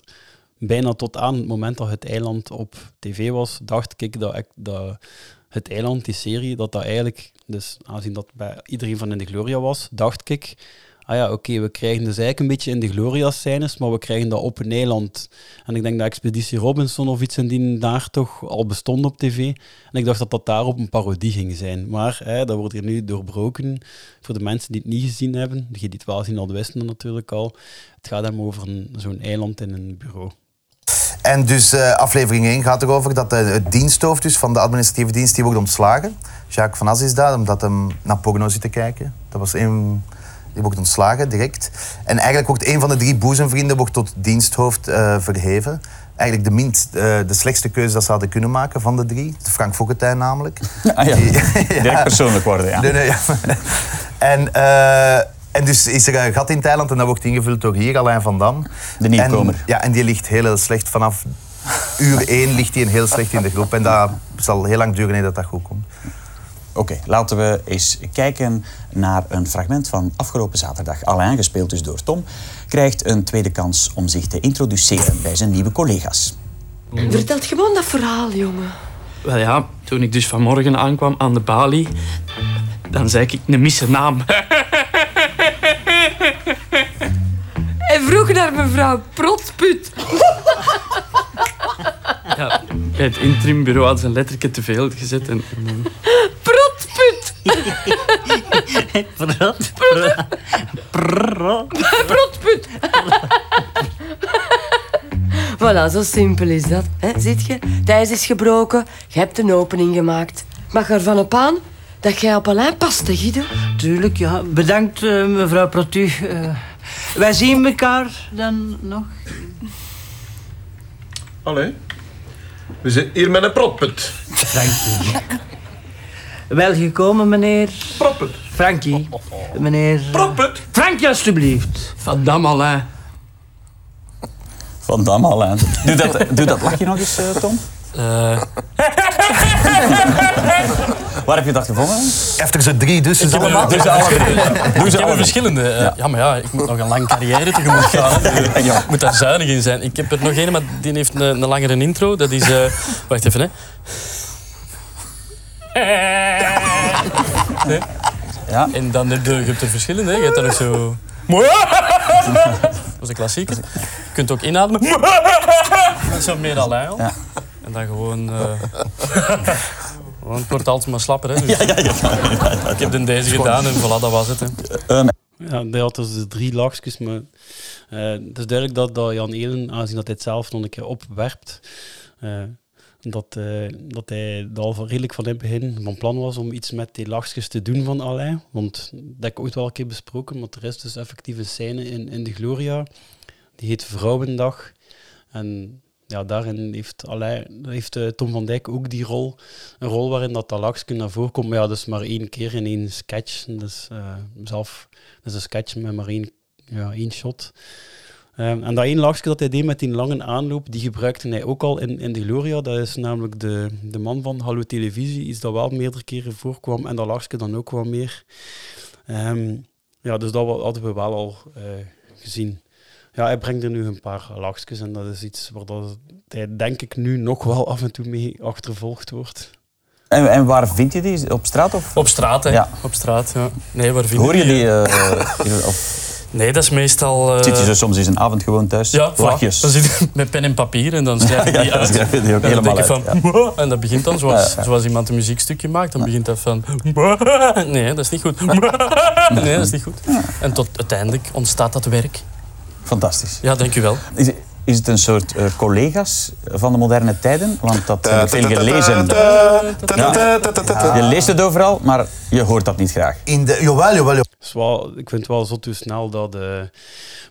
bijna tot aan het moment dat het eiland op tv was, dacht ik dat, ik, dat het eiland, die serie, dat dat eigenlijk, dus aangezien dat bij iedereen van In de Gloria was, dacht ik, ah ja, oké, we krijgen dus eigenlijk een beetje In de Gloria-scènes, maar we krijgen dat op een eiland. En ik denk dat Expeditie Robinson of iets in die daar toch al bestond op tv. En ik dacht dat dat daarop een parodie ging zijn. Maar hè, dat wordt hier nu doorbroken. Voor de mensen die het niet gezien hebben, die het wel zien al wisten natuurlijk al. Het gaat hem over zo'n eiland in een bureau. En dus eh, aflevering 1 gaat erover dat de, het diensthoofd dus, van de administratieve dienst die wordt ontslagen. Jacques van As is daar, omdat hij naar porno zit te kijken. Dat was een, die wordt ontslagen direct. En eigenlijk wordt een van de drie boezemvrienden wordt tot diensthoofd eh, verheven. Eigenlijk de, minst, eh, de slechtste keuze dat ze hadden kunnen maken van de drie. De Frank Fokketijn namelijk. Ah ja, Die- direct persoonlijk worden, ja. Nee, nee, ja. En, eh, en dus is er een gat in Thailand en dat wordt ingevuld door hier, Alain van Dam. De nieuwkomer. En, ja, en die ligt heel, heel slecht. Vanaf uur één ligt hij heel slecht in de groep. En dat zal heel lang duren dat dat goed komt. Oké, laten we eens kijken naar een fragment van afgelopen zaterdag. Alain, gespeeld dus door Tom, krijgt een tweede kans om zich te introduceren bij zijn nieuwe collega's. Vertelt gewoon dat verhaal, jongen. Wel ja, toen ik dus vanmorgen aankwam aan de balie, dan zei ik een misse naam. En vroeg naar mevrouw Protput. Ja, bij het interimbureau hadden ze een lettertje te veel gezet. En, en- Protput. Protput. voilà, zo simpel is dat. Hè? Ziet je? Thijs is gebroken. Je hebt een opening gemaakt. Mag ervan op aan dat jij op Alain past, hè, Guido? Tuurlijk, ja. Bedankt, eh, mevrouw Protu. Eh, wij zien elkaar dan nog. Allee, we zitten hier met een protput. Dank u. Wel gekomen, meneer... Proppet. Frankie. Meneer... Proppet. Frankie, alstublieft. Van Dam Alain. Van Dam Alain. Doe dat, doe dat lachje nog eens, eh, Tom. Eh, Waar heb je dat gevonden? Heeft er drie, dus er- allemaal. dus alle drie. Doe ze ik heb er verschillende. eh, ja. maar ja, ik moet nog een lang carrière tegemoet gaan. Ja. Ik moet daar zuinig in zijn. Ik heb er nog een, maar die heeft een, een langere intro. Dat is... eh, wacht even, hè. Nee? Ja. En dan heb je, je hebt er verschillende. Hè. Je hebt er nog zo... Dat is een klassieker. Je kunt ook inademen. Dat is zo meer Alain. Ja. En dan gewoon... eh, gewoon het wordt altijd maar slapper. Hè. Dus Ja, ja, ja. Ik heb dan deze gedaan en voilà, dat was het. Hè. Ehm, Ja, hij had dus de drie lachjes, maar eh, het is duidelijk dat, dat Jan Elen, aangezien dat hij het zelf nog een keer opwerpt, eh, dat, eh, dat hij dat al van- redelijk van in het begin van plan was om iets met die lachjes te doen van Alain. Want dat heb ik ooit wel een keer besproken, maar er is dus effectief een scène in, in de Gloria, die heet Vrouwendag. En ja, daarin heeft, heeft eh, Tom van Dijk ook die rol. Een rol waarin dat, dat lachje naar voren. Maar ja, dus maar één keer in één sketch. Dus zelf, dat is een sketch met maar één, ja, shot. Ehm, en dat één lachje dat hij deed met die lange aanloop, die gebruikte hij ook al in, in de Gloria. Dat is namelijk de, de man van Hallo Televisie, iets dat wel meerdere keren voorkwam. En dat lachje dan ook wel meer. Ehm, ja, dus dat hadden we wel al eh, gezien. Ja, hij brengt er nu een paar lachjes en dat is iets waar dat hij denk ik nu nog wel af en toe mee achtervolgd wordt. En, en waar vind je die? Op straat? Of? Op straat, hè. Ja. Op straat, ja. Nee, waar vind Hoor je die? die? eh, of Nee, dat is meestal... eh, zit je zo soms eens een avond gewoon thuis? Ja. Lachjes. Dan zit met pen en papier en dan schrijf Ja, die ja, dan uit. schrijf je die ook en dan denk helemaal ik uit, van... En dat begint dan zoals, Ja, ja. zoals iemand een muziekstukje maakt. Dan begint dat van... Nee, dat is niet goed. Nee, dat is niet goed. En tot uiteindelijk ontstaat dat werk. Fantastisch. Ja, dank u wel. Is, is het een soort eh, collega's van de moderne tijden? Want dat heb ik veel gelezen. Ja. Je leest het overal, maar je hoort dat niet graag. In de, jawel, jawel, jawel. Ik vind het wel zot hoe snel dat eh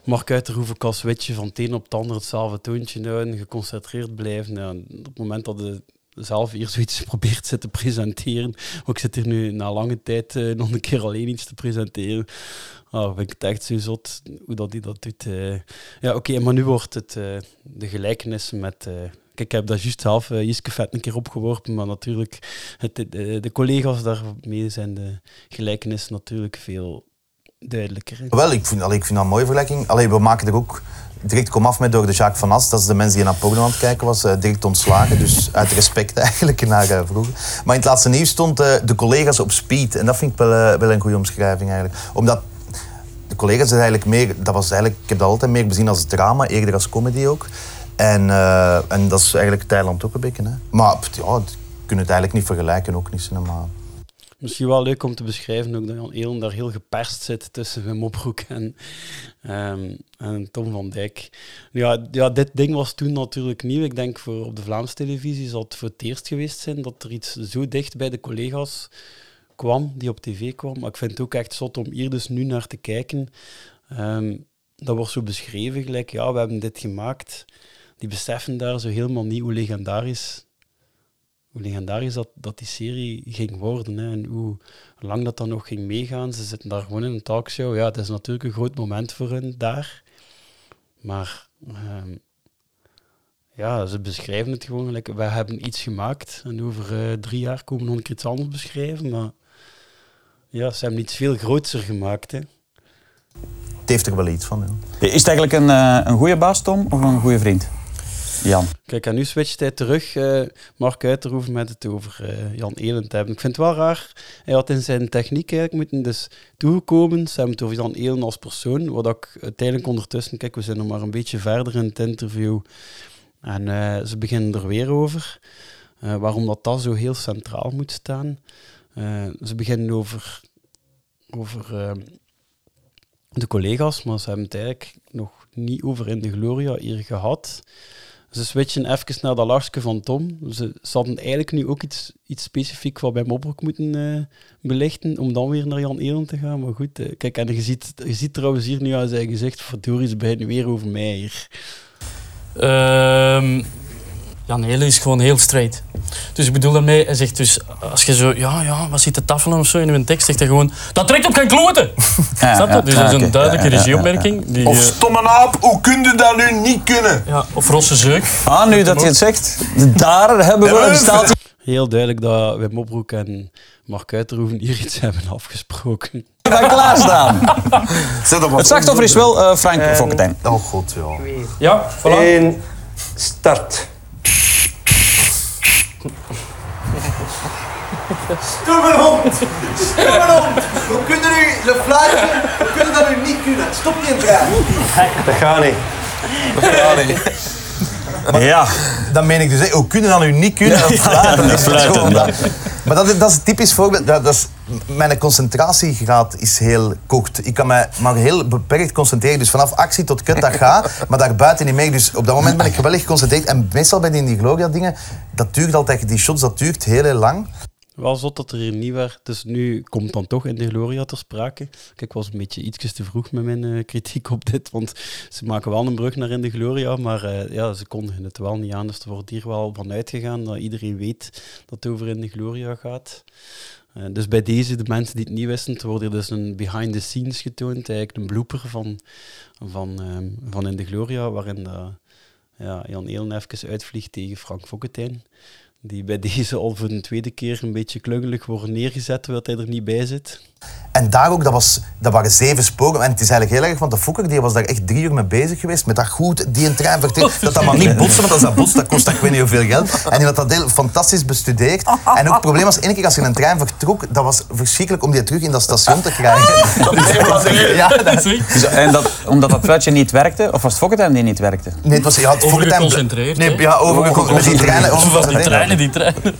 Mark Uiterhoeven kan switchen van het een op het ander hetzelfde toontje houden, geconcentreerd blijven. Ja, op het moment dat je zelf hier zoiets probeert te presenteren, ook ik zit hier nu na lange tijd nog een keer alleen iets te presenteren, ah, vind ik het echt zo zot hoe dat hij dat doet. eh. Ja, oké, maar nu wordt het eh, de gelijkenis met... eh, Kijk, ik heb dat juist uh, Jiske Vet een keer opgeworpen, maar natuurlijk, het, de, collega's daarmee zijn de gelijkenissen natuurlijk veel duidelijker. Wel, ik vind, allee, ik vind dat een mooie vergelijking. Allee, we maken er ook direct kom af met door de Jacques van As. Dat is de mens die naar porno aan het kijken was, direct ontslagen. Dus uit respect eigenlijk naar eh, vroeger. Maar in het laatste nieuws stond de collega's op speed. En dat vind ik wel, wel een goede omschrijving eigenlijk. Omdat collega's is eigenlijk meer, dat was eigenlijk, ik heb dat altijd meer bezien als drama, eerder als comedy ook. En, eh, en dat is eigenlijk Thailand ook een beetje. Hè. Maar ja, kunt het eigenlijk niet vergelijken, ook niet. Maar... Misschien wel leuk om te beschrijven ook dat Jan Eelen daar heel geperst zit tussen Wim Opbroek en, ehm, en Tom van Dijk. Ja, ja, dit ding was toen natuurlijk nieuw. Ik denk voor op de Vlaamse televisie zal het voor het eerst geweest zijn dat er iets zo dicht bij de collega's kwam, die op tv kwam. Maar ik vind het ook echt zot om hier dus nu naar te kijken. Ehm, dat wordt zo beschreven, gelijk, ja, we hebben dit gemaakt. Die beseffen daar zo helemaal niet hoe legendarisch hoe legendarisch dat, dat die serie ging worden hè, en hoe lang dat dan nog ging meegaan. Ze zitten daar gewoon in een talkshow. Ja, het is natuurlijk een groot moment voor hen daar. Maar ehm, ja, ze beschrijven het gewoon gelijk. We hebben iets gemaakt en over eh, drie jaar komen we nog iets anders beschrijven. Maar ja, ze hebben iets veel grootser gemaakt. Hè. Het heeft er wel iets van. Ja. Is het eigenlijk een, eh, een goede baas, Tom, of een goede vriend? Jan. Kijk, en nu switcht hij terug. eh Mark Uiterhoeven met het over eh, Jan Elen te hebben. Ik vind het wel raar. Hij had in zijn techniek eigenlijk moeten dus toegekomen. Ze hebben het over Jan Elen als persoon. Wat ik uiteindelijk ondertussen... Kijk, we zijn nog maar een beetje verder in het interview. En ze beginnen er weer over. eh, waarom dat, dat zo heel centraal moet staan. Eh, ze beginnen over... over eh, de collega's, maar ze hebben het eigenlijk nog niet over in de Gloria hier gehad. Ze switchen even naar dat lachje van Tom. Ze, ze hadden eigenlijk nu ook iets, iets specifiek wat bij Mobroek moeten eh, belichten, om dan weer naar Jan Elen te gaan. Maar goed, eh, kijk, en je ziet, je ziet trouwens hier nu aan zijn gezicht, verdorie, ze beginnen weer over mij hier. Ehm, Jan Hele is gewoon heel straight. Dus ik bedoel daarmee, hij zegt dus, als je zo, ja, ja, wat zit te tafelen of zo in een tekst, zegt hij gewoon, dat trekt op geen kloten! Ja, Snap je? ja, dus dat is een duidelijke Ja, ja, ja, regieopmerking. Die, Of eh, stomme naap, hoe kun je dat nu niet kunnen? Ja, of rosse zeuk. Ah, nu dat je het zegt, daar hebben we een staat. Heel duidelijk dat Wim Opbroek en Mark Uiterhoeven hier iets hebben afgesproken. gaan klaarstaan. Het slachtoffer is wel eh, Frank En- Fokkentijn. Oh god, ja. Ja, voilà. En start. Stomme hond! Stomme hond! Hoe kunnen u, de fluitje, hoe kunnen dat nu niet kunnen? Stop die een trein. Dat gaat niet. Dat gaat niet. Ja. Dat meen ik dus. hè. Hoe kunnen dat nu niet kunnen? Fluiten. Fluiten, Gewoon ja. dat. Maar dat, is- dat is een typisch voorbeeld. Dat, dat is, mijn concentratiegraad is heel kort. Ik kan mij maar heel beperkt concentreren. Dus vanaf actie tot kut, dat gaat. Maar daarbuiten niet meer. Dus op dat moment ben ik geweldig geconcentreerd. En meestal bij die, die Gloria-dingen, dat duurt altijd, die shots, dat duurt heel, heel lang. Wel zot dat er hier niet werd. Dus nu komt dan toch in de Gloria ter sprake. Kijk, ik was een beetje ietsjes te vroeg met mijn eh, kritiek op dit. Want ze maken wel een brug naar in de Gloria. Maar eh, ja, ze kondigen het wel niet aan. Dus er wordt hier wel van uitgegaan dat iedereen weet dat het over in de Gloria gaat. Eh, dus bij deze, de mensen die het niet wisten, er wordt dus een behind the scenes getoond. Eigenlijk een blooper van, van, ehm, van in de Gloria. Waarin ja, Jan Eelen even uitvliegt tegen Frank Fokkentijn. Die bij deze al voor de tweede keer een beetje klungelig worden neergezet, terwijl hij er niet bij zit. En daar ook, dat, was, dat waren zeven sporen. En het is eigenlijk heel erg, want de Fokker die was daar echt drie uur mee bezig geweest. Met dat goed, die een trein vertrekt. Dat dat maar niet botsen, want als dat botst, dat kost dat ik weet niet hoeveel geld. En die had dat heel fantastisch bestudeerd. En ook het probleem was, één keer als je een trein vertrok, dat was verschrikkelijk om die terug in dat station te krijgen. ja, dat, Dus, en dat, omdat dat fluitje niet werkte, of was het Fokkentijn die niet werkte? Nee, het was ja, het Overgeconcentreerd, Nee, ja, overgeconcentreerd. Met die treinen. Van die treinen, die treinen.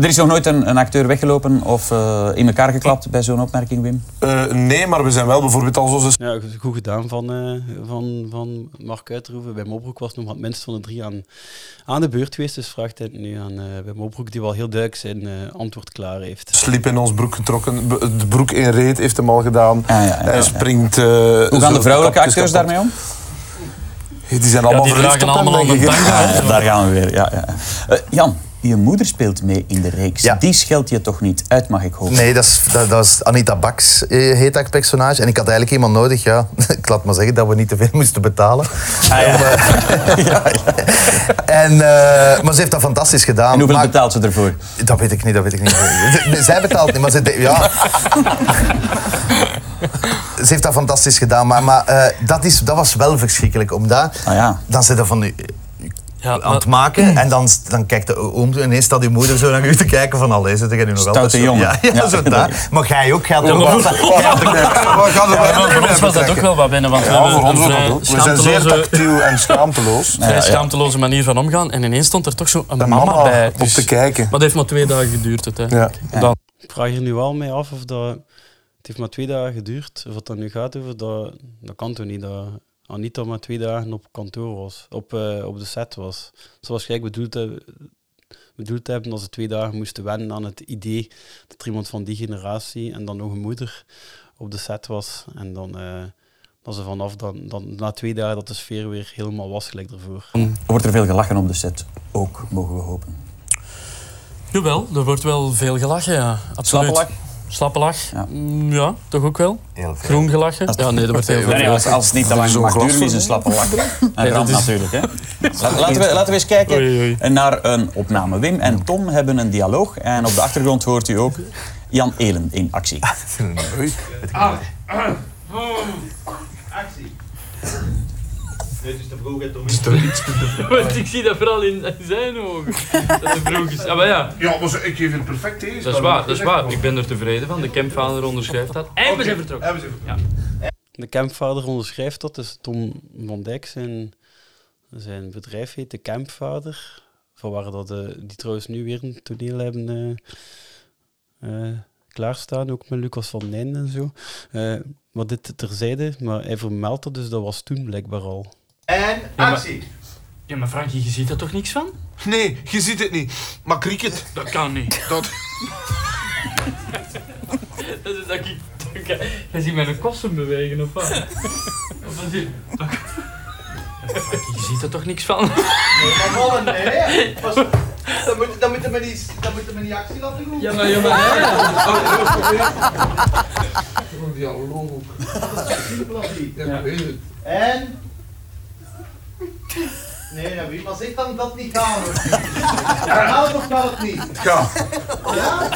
Er is nog nooit een, een acteur weggelopen of eh, in elkaar geklapt bij zo'n opmerking, Wim? Eh, nee, maar we zijn wel bijvoorbeeld al zo... Ja, goed- gedaan van, eh, van, van Mark Uiterhoeven. Bij Mobroek was nog wat minst van de drie aan, aan de beurt geweest. Dus vraagt hij het nu aan uh, bij Mobroek, die wel heel duidelijk zijn uh, antwoord klaar heeft. Slip in ons broek getrokken. De broek in reet heeft hem al gedaan. ja, ja, Hij ja. springt... eh, Hoe gaan de vrouwelijke acteurs kapot. daarmee om? Die zijn allemaal die op hem, allemaal Ah, ja, daar gaan we weer. Ja, ja. Eh, Jan, je moeder speelt mee in de reeks. Die scheldt je toch niet uit, mag ik hopen? Nee, dat is, dat, dat is Anita Baks, eh, heet dat personage. En ik had eigenlijk iemand nodig, ja, ik laat maar zeggen, dat we niet te veel moesten betalen. Ah, ja. Om, eh, en, eh, maar ze heeft dat fantastisch gedaan. En hoeveel Maar- betaalt ze ervoor? Dat weet ik niet, dat weet ik niet. Zij betaalt niet, maar ze... Ja. Ze heeft dat fantastisch gedaan, maar, maar dat, is, dat was wel verschrikkelijk. Omdat, Ah, ja. dan zit er van u Ja, aan het maken en dan, dan kijkt de oom en ineens staat uw moeder zo naar u te kijken van allee, zit jij nu nog altijd zo- jongen. Ja, ja, Ja. zo daar. Maar jij ook, wel... gaat er voor ons was dat ook wel wat binnen, want we hebben een wel. Zijn zeer tactiel en schaamteloos. vrij schaamteloze manier van omgaan. En ineens stond er toch zo een, mama, mama bij. op te kijken. Maar dat heeft maar twee dagen geduurd uiteindelijk. Ja. Dan, Ik vraag hier nu wel mee af of dat... Het heeft maar twee dagen geduurd. Of het dan nu gaat over dat... Dat kan toch niet, dat Anita maar twee dagen op kantoor was. Op, eh, op de set was. Zoals jij bedoeld, hebt- bedoeld hebben, dat ze twee dagen moesten wennen aan het idee dat er iemand van die generatie en dan nog een moeder op de set was. En dan... eh, dat ze vanaf dan, dan, na twee dagen dat de sfeer weer helemaal was gelijk ervoor. Wordt er veel gelachen op de set? Ook, mogen we hopen. jawel, er wordt wel veel gelachen, ja. Absoluut. Slappe lach? Slappe lach? Ja. Mm, Ja, toch ook wel. Heel veel. Groen gelachen? Ja, nee, er wordt heel veel Nee, als, als het niet te lang Zo'n mag duren, is een slappe lach. Een Nee, ramp dat is- natuurlijk. Hè. La- Laten, we, laten we eens kijken Oei, oei. naar een opname. Wim en Tom hebben een dialoog en op de achtergrond hoort u ook Jan Elen in actie. Want ik zie dat vooral in, in zijn ogen. Dat de broek is. Ah, maar ja, Ja, maar ik geef het perfect tegen. dat is waar, dat is waar. Ik ben er tevreden van. De campvader onderschrijft dat. En we zijn vertrokken. Ja. De campvader onderschrijft dat, dus Tom van Dijk, zijn, zijn bedrijf heet de Campvader. Van waar dat, eh, die trouwens nu weer een toneel hebben eh, eh, klaarstaan, ook met Lucas van Nijn en zo. Eh, maar dit terzijde, maar hij vermeldt dat, dus dat was toen blijkbaar al. En actie! Ja, maar Frankie, je ziet er toch niks van? Nee, je ziet het niet. Maar cricket, Dat kan niet. dat... Dat is dat ik... Jij ziet mijn kosten bewegen, of wat? Of wat zie- Frankie, je ziet er toch niks van? Nee, maar vallen, nee. Pas- Dan moet, dan niet, we niet actie laten doen. Ja, maar- ja, maar, hè. Een dialoog. Dat is simpel als niet. Ja, ik weet het. En? Nee, nou, wie maar zegt dan dat niet gaan hoor. Gaat het of gaat het niet? Het gaat. Ja?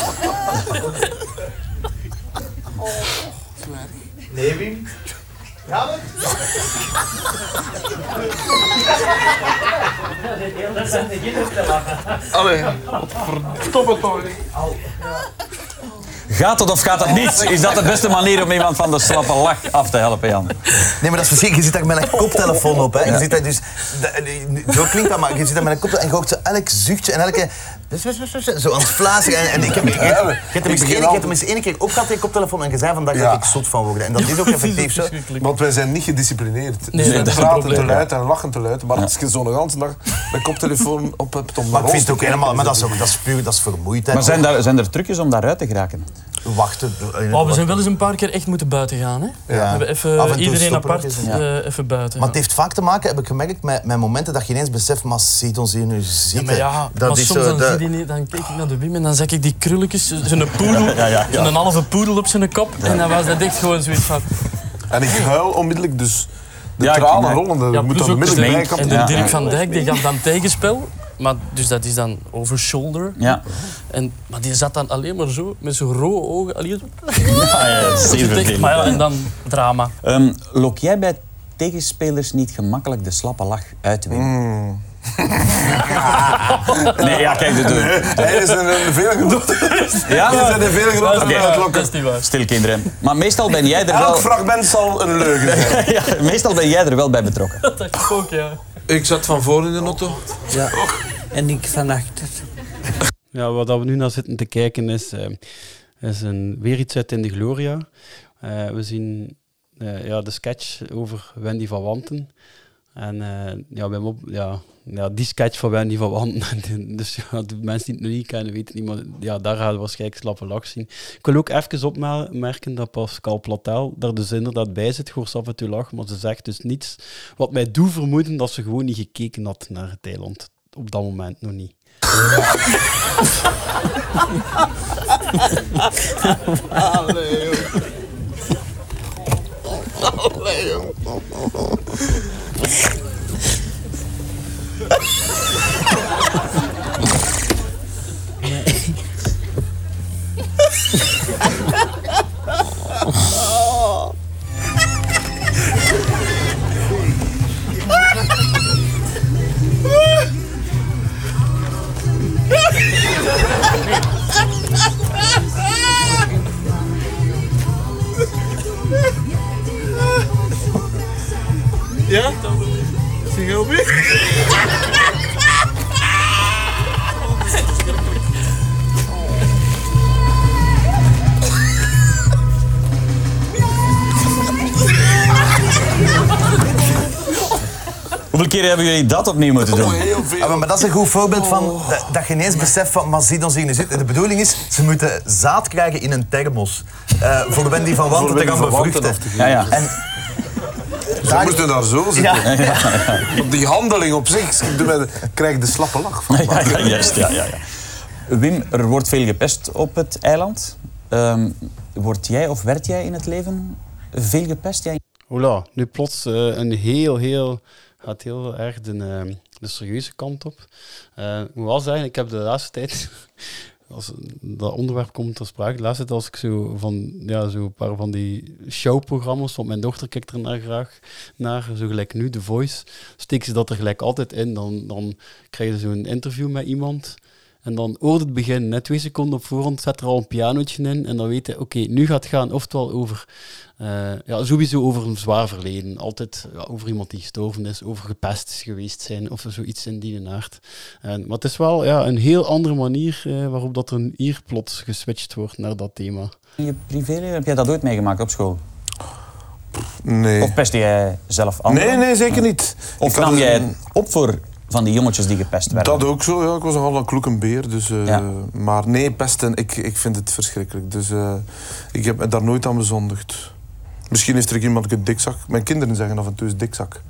Nee, Wim. Gaat het? Allee, stop het toch. Gaat het of gaat het niet? Is dat de beste manier om iemand van de slappe lach af te helpen, Jan? Nee, maar dat is verschrikkelijk. Je zit daar met een koptelefoon op. Hè. Je zit daar dus, zo klinkt dat, maar je zit daar met een koptelefoon en je hoort zo elk zuchtje en elke... Zo aan het flazen. En, en ik heb, je, je, hebt hem eens één- keer opgehad, die koptelefoon, en je zei vandaag dat ik zot van word. En dat is ook effectief zo. Want wij zijn niet gedisciplineerd. Nee, dus we praten te luid en lachen te luid. Maar als je zo'n hele dag een koptelefoon op hebt om Maar ik vind het ook helemaal... Maar dat is, ook, dat is puur, dat is vermoeidheid. Maar zijn, daar, zijn er trucjes om daaruit te geraken? Wachten. Oh, we zijn wel eens een paar keer echt moeten buiten gaan. Hè? Ja. We hebben even, iedereen stoppen apart, ja. eh, even buiten. Maar het heeft vaak te maken, heb ik gemerkt, met, met momenten dat je ineens beseft, maar ziet ons hier nu Ja, zitten. maar ja, dat maar is soms zo, dan, dat- zie je niet, dan kijk ik naar de Wim en dan zeg ik die krulletjes, zo'n poedel, Ja, ja, ja. zo'n halve poedel op zijn kop. En dan was dat echt gewoon zoiets van... En ik huil onmiddellijk, dus de Ja, ik- tranen rollen. Dat Ja, moet dan onmiddellijk en de Dirk van Dijk die gaf dan tegenspel. Maar, dus dat is dan over shoulder. Ja. En, maar die zat dan alleen maar zo, met zijn rode ogen. Zo. Ja, ja, vervelend. Maar ja, en dan drama. Ehm, lok jij bij tegenspelers niet gemakkelijk de slappe lach uit, Wim? Mm. Nee, ja, kijk, de, de, Hij is een, een veel groter. Ja, Hij is een veel groter lokken. Stil, kinderen. Maar meestal ben jij er wel... Elk fragment zal een leugen zijn. ja, meestal ben jij er wel bij betrokken. Dat dacht ik ook, ja. Ik zat van voor in de auto. Ja. En ik van achter. Ja, wat dat we nu naar zitten te kijken is, eh, is een, weer iets uit In de Gloria. Eh, we zien eh, ja, de sketch over Wendy van Wanten. En eh, ja, ja, ja, die sketch van Wendy van Wanten. dus ja, de mensen die het nog niet kennen, weten niet. Maar ja, daar gaan we waarschijnlijk slappe lach zien. Ik wil ook even opmerken dat Pascal Platel daar dus inderdaad bij zit. Ze af en toe lachen, maar ze zegt dus niets. Wat mij doet vermoeden dat ze gewoon niet gekeken had naar het eiland. Op dat moment nog niet. joh. Ja? Zie je op Hoeveel keer hebben jullie dat opnieuw moeten doen? Ah, maar, maar dat is een goed voorbeeld van dat, dat je ineens beseft van, maar zie ons hier nu zitten. De bedoeling is, ze moeten zaad krijgen in een thermos. eh, voor Wendy van Wanten te Wendy gaan van Wanten bevruchten. af te geven. Ja, ja. En Ze moeten daar zo zitten. Ja. Die handeling op zich mij de- krijg ik de slappe lach van. Ja, ja, juist, ja, ja, ja. Wim, er wordt veel gepest op het eiland. Ehm, word jij of werd jij in het leven veel gepest? Jij? Hola, nu plots eh, een heel, heel, gaat heel erg de, eh, de serieuze kant op. Eh, ik moet wel zeggen, ik heb de laatste tijd, als dat onderwerp komt ter sprake, laatste tijd als ik zo van, ja, zo een paar van die showprogramma's, want mijn dochter kijkt er naar graag naar, zo gelijk nu, The Voice, steek ze dat er gelijk altijd in, dan, dan krijg je zo'n interview met iemand. En dan hoort het begin, net twee seconden op voorhand, zet er al een pianootje in. En dan weet je, oké, nu gaat het gaan oftewel over, eh, ja, sowieso over een zwaar verleden. Altijd ja, over iemand die gestorven is, over gepest is geweest zijn, of zoiets in die aard. En, maar het is wel ja, een heel andere manier eh, waarop dat er hier plots geswitcht wordt naar dat thema. In je privéleven, heb jij dat ooit meegemaakt op school? Nee. Of pestte jij zelf anderen? Nee, nee, zeker niet. Of Ik nam jij het op voor van die jongetjes die gepest werden? Dat ook zo, ja. Ik was nogal een kloeke beer. Dus, eh, Ja. Maar nee, pesten, ik, ik vind het verschrikkelijk. Dus eh, ik heb me daar nooit aan bezondigd. Misschien heeft er iemand een dikzak. Mijn kinderen zeggen af en toe is dikzak.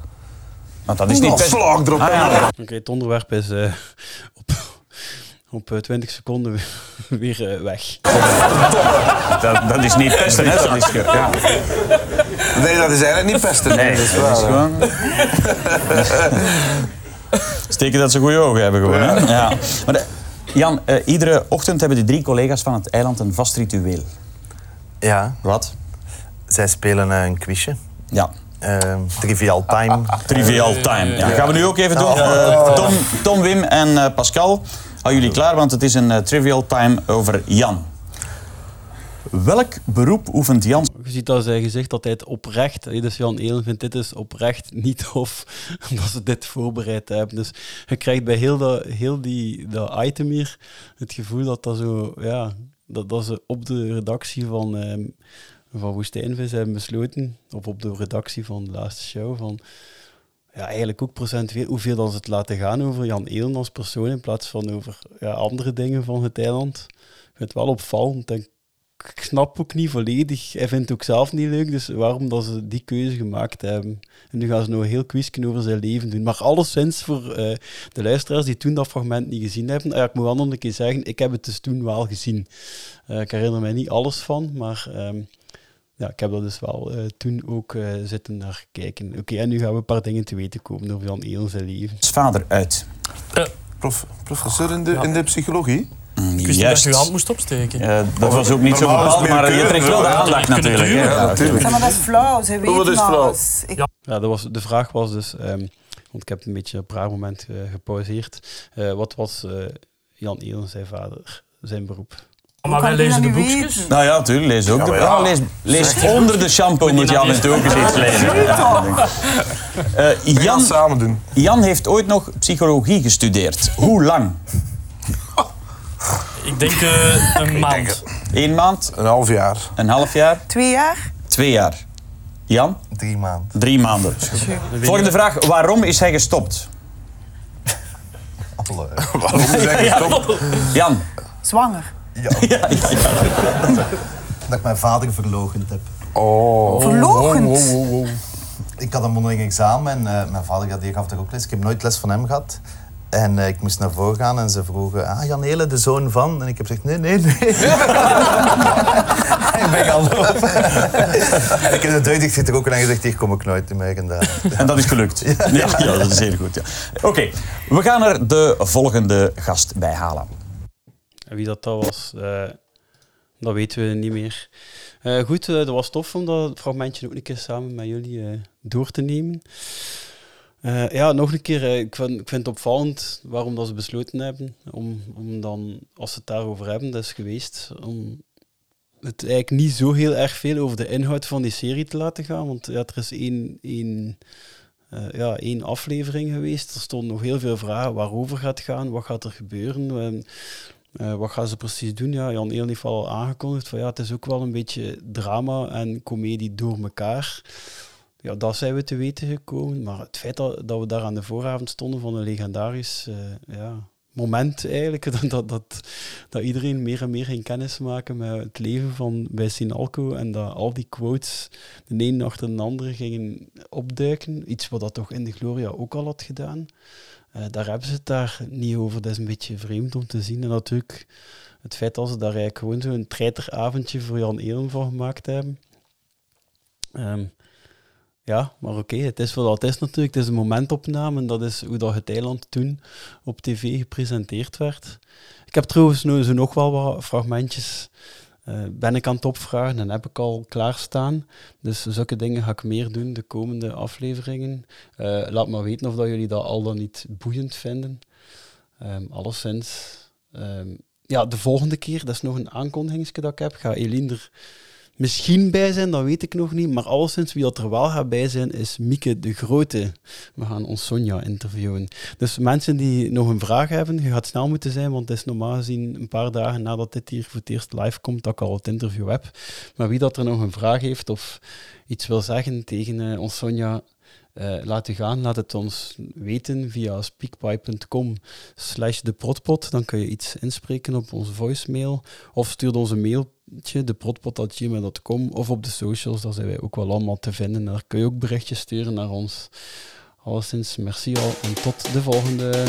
Want dat is niet best- slag erop. Ah, ja. Oké, het onderwerp is eh, op, op eh, 20 seconden weer, weg. Dat, dat is niet pesten, hè? Dat is, ge- ja. Nee, dat is eigenlijk niet pesten. Nee, dat is dat is gewoon... Steken dat ze goede ogen hebben gewoon, hè? Ja. Maar de- Jan, eh, iedere ochtend hebben de drie collega's van het eiland een vast ritueel. Ja. Wat? Zij spelen eh, een quizje. Ja. Ehm, trivial Time. Trivial Time. Ja, gaan we nu ook even doen. Eh, Tom, Tom, Wim en eh, Pascal, hou jullie klaar, want het is een eh, Trivial Time over Jan. Welk beroep oefent Jan? Je ziet dat zij gezegd dat hij het oprecht, dus Jan Elen vindt dit is oprecht niet tof, omdat ze dit voorbereid hebben. Dus je krijgt bij heel, dat, heel die, dat item hier het gevoel dat dat zo, ja, dat, dat ze op de redactie van, ehm, van Woestijnvis hebben besloten, of op de redactie van de laatste show, van ja, eigenlijk ook procentueel hoeveel dan ze het laten gaan over Jan Elen als persoon in plaats van over ja, andere dingen van het eiland. Ik vind het wel opvallend. en ik snap ook niet volledig. Hij vindt het ook zelf niet leuk, dus waarom dat ze die keuze gemaakt hebben. En nu gaan ze nog een heel quizje over zijn leven doen. Maar alleszins voor eh, de luisteraars die toen dat fragment niet gezien hebben. ja, ik moet wel nog een keer zeggen, ik heb het dus toen wel gezien. Eh, ik herinner mij niet alles van, maar ehm, ja, ik heb dat dus wel eh, toen ook eh, zitten naar kijken. Oké, en nu gaan we een paar dingen te weten komen over Jan Elen zijn leven. Is vader uit. Prof, professor in de, in de psychologie? Ik wist niet dat je je hand moest opsteken. Eh, dat was ook niet zo bepaald, maar je keuze, trekt wel de aandacht natuurlijk. Ja, natuurlijk. Ja, maar dat is flauw. Zij Oh, weten is flauw? Ja, dat was, de vraag was dus, ehm, want ik heb een beetje op een raar moment eh, gepauzeerd. Eh, wat was eh, Jan Elen, zijn vader, zijn beroep? Maar wij je lezen dat de boekjes. weten? Nou ja, natuurlijk, lees ook. Ja, ja. ja, lees lees onder de shampoo moet Jan het ook eens iets lezen. Ja. Eh, Jan, het samen doen. Jan heeft ooit nog psychologie gestudeerd. Hoe lang? Ik denk eh, een maand. Eén maand? Een half jaar. Een half jaar? twee jaar? Twee jaar. Jan? Drie maanden. Drie maanden. Volgende vraag. Waarom is hij gestopt? Waarom is hij gestopt? Jan? Zwanger. Ja, Ja, ja, ja. dat ik mijn vader verloochend heb. Oh. Verlogend. Ik had een mondeling examen en eh, mijn vader die gaf daar ook les. Ik heb nooit les van hem gehad. En eh, ik moest naar voren gaan en ze vroegen, ah, Jan Hele, de zoon van? En ik heb gezegd, nee, nee, nee. ik ben gaan lopen. en ik heb de deur dichtgetrokken en gezegd, hier kom ik nooit meer. En, En dat is gelukt. Ja, ja, dat is heel goed. Ja. Oké, we gaan er de volgende gast bij halen. En wie dat, dat was, eh, dat weten we niet meer. Eh, goed, eh, dat was tof om dat fragmentje ook een keer samen met jullie eh, door te nemen. Eh, ja, nog een keer, eh, ik, vind, ik vind het opvallend waarom dat ze besloten hebben om, om dan, als ze het daarover hebben, dat is geweest, om het eigenlijk niet zo heel erg veel over de inhoud van die serie te laten gaan. Want ja, er is één, één, eh, ja, één aflevering geweest. Er stonden nog heel veel vragen waarover gaat gaan, wat gaat er gebeuren. En, wat gaan ze precies doen? Ja, Jan Eel heeft al aangekondigd van ja, het is ook wel een beetje drama en komedie door elkaar. Ja, dat zijn we te weten gekomen. Maar het feit dat, we daar aan de vooravond stonden van een legendarisch eh, ja, moment eigenlijk, dat, dat, dat, dat iedereen meer en meer ging kennis maken met het leven van bij Sinalco en dat al die quotes de een achter de andere gingen opduiken. Iets wat dat toch in de Gloria ook al had gedaan. Eh, daar hebben ze het daar niet over. Dat is een beetje vreemd om te zien. En natuurlijk het feit dat ze daar eigenlijk gewoon zo'n treiteravondje voor Jan Elen van gemaakt hebben. Ehm, ja, maar oké, het is wat het is natuurlijk. Het is een momentopname en dat is hoe dat het eiland toen op tv gepresenteerd werd. Ik heb trouwens nu zo nog wel wat fragmentjes eh, ben ik aan het opvragen en heb ik al klaarstaan. Dus zulke dingen ga ik meer doen de komende afleveringen. Eh, laat maar weten of dat jullie dat al dan niet boeiend vinden. Ehm alleszins. ehm, ja, de volgende keer, dat is nog een aankondigingsje dat ik heb, ga Eline er misschien bij zijn, dat weet ik nog niet. Maar alleszins, wie dat er wel gaat bij zijn, is Mieke de Grote. We gaan ons Sonja interviewen. Dus mensen die nog een vraag hebben, je gaat snel moeten zijn, want het is normaal gezien een paar dagen nadat dit hier voor het eerst live komt, dat ik al het interview heb. Maar wie dat er nog een vraag heeft of iets wil zeggen tegen eh, ons Sonja, eh, laat u gaan, laat het ons weten via speakpipe.com slash de protpot. Dan kun je iets inspreken op onze voicemail. Of stuur ons een mailtje, deprotpot.gmail.com. Of op de socials, daar zijn wij ook wel allemaal te vinden. Daar kun je ook berichtjes sturen naar ons alleszins merci al en tot de volgende.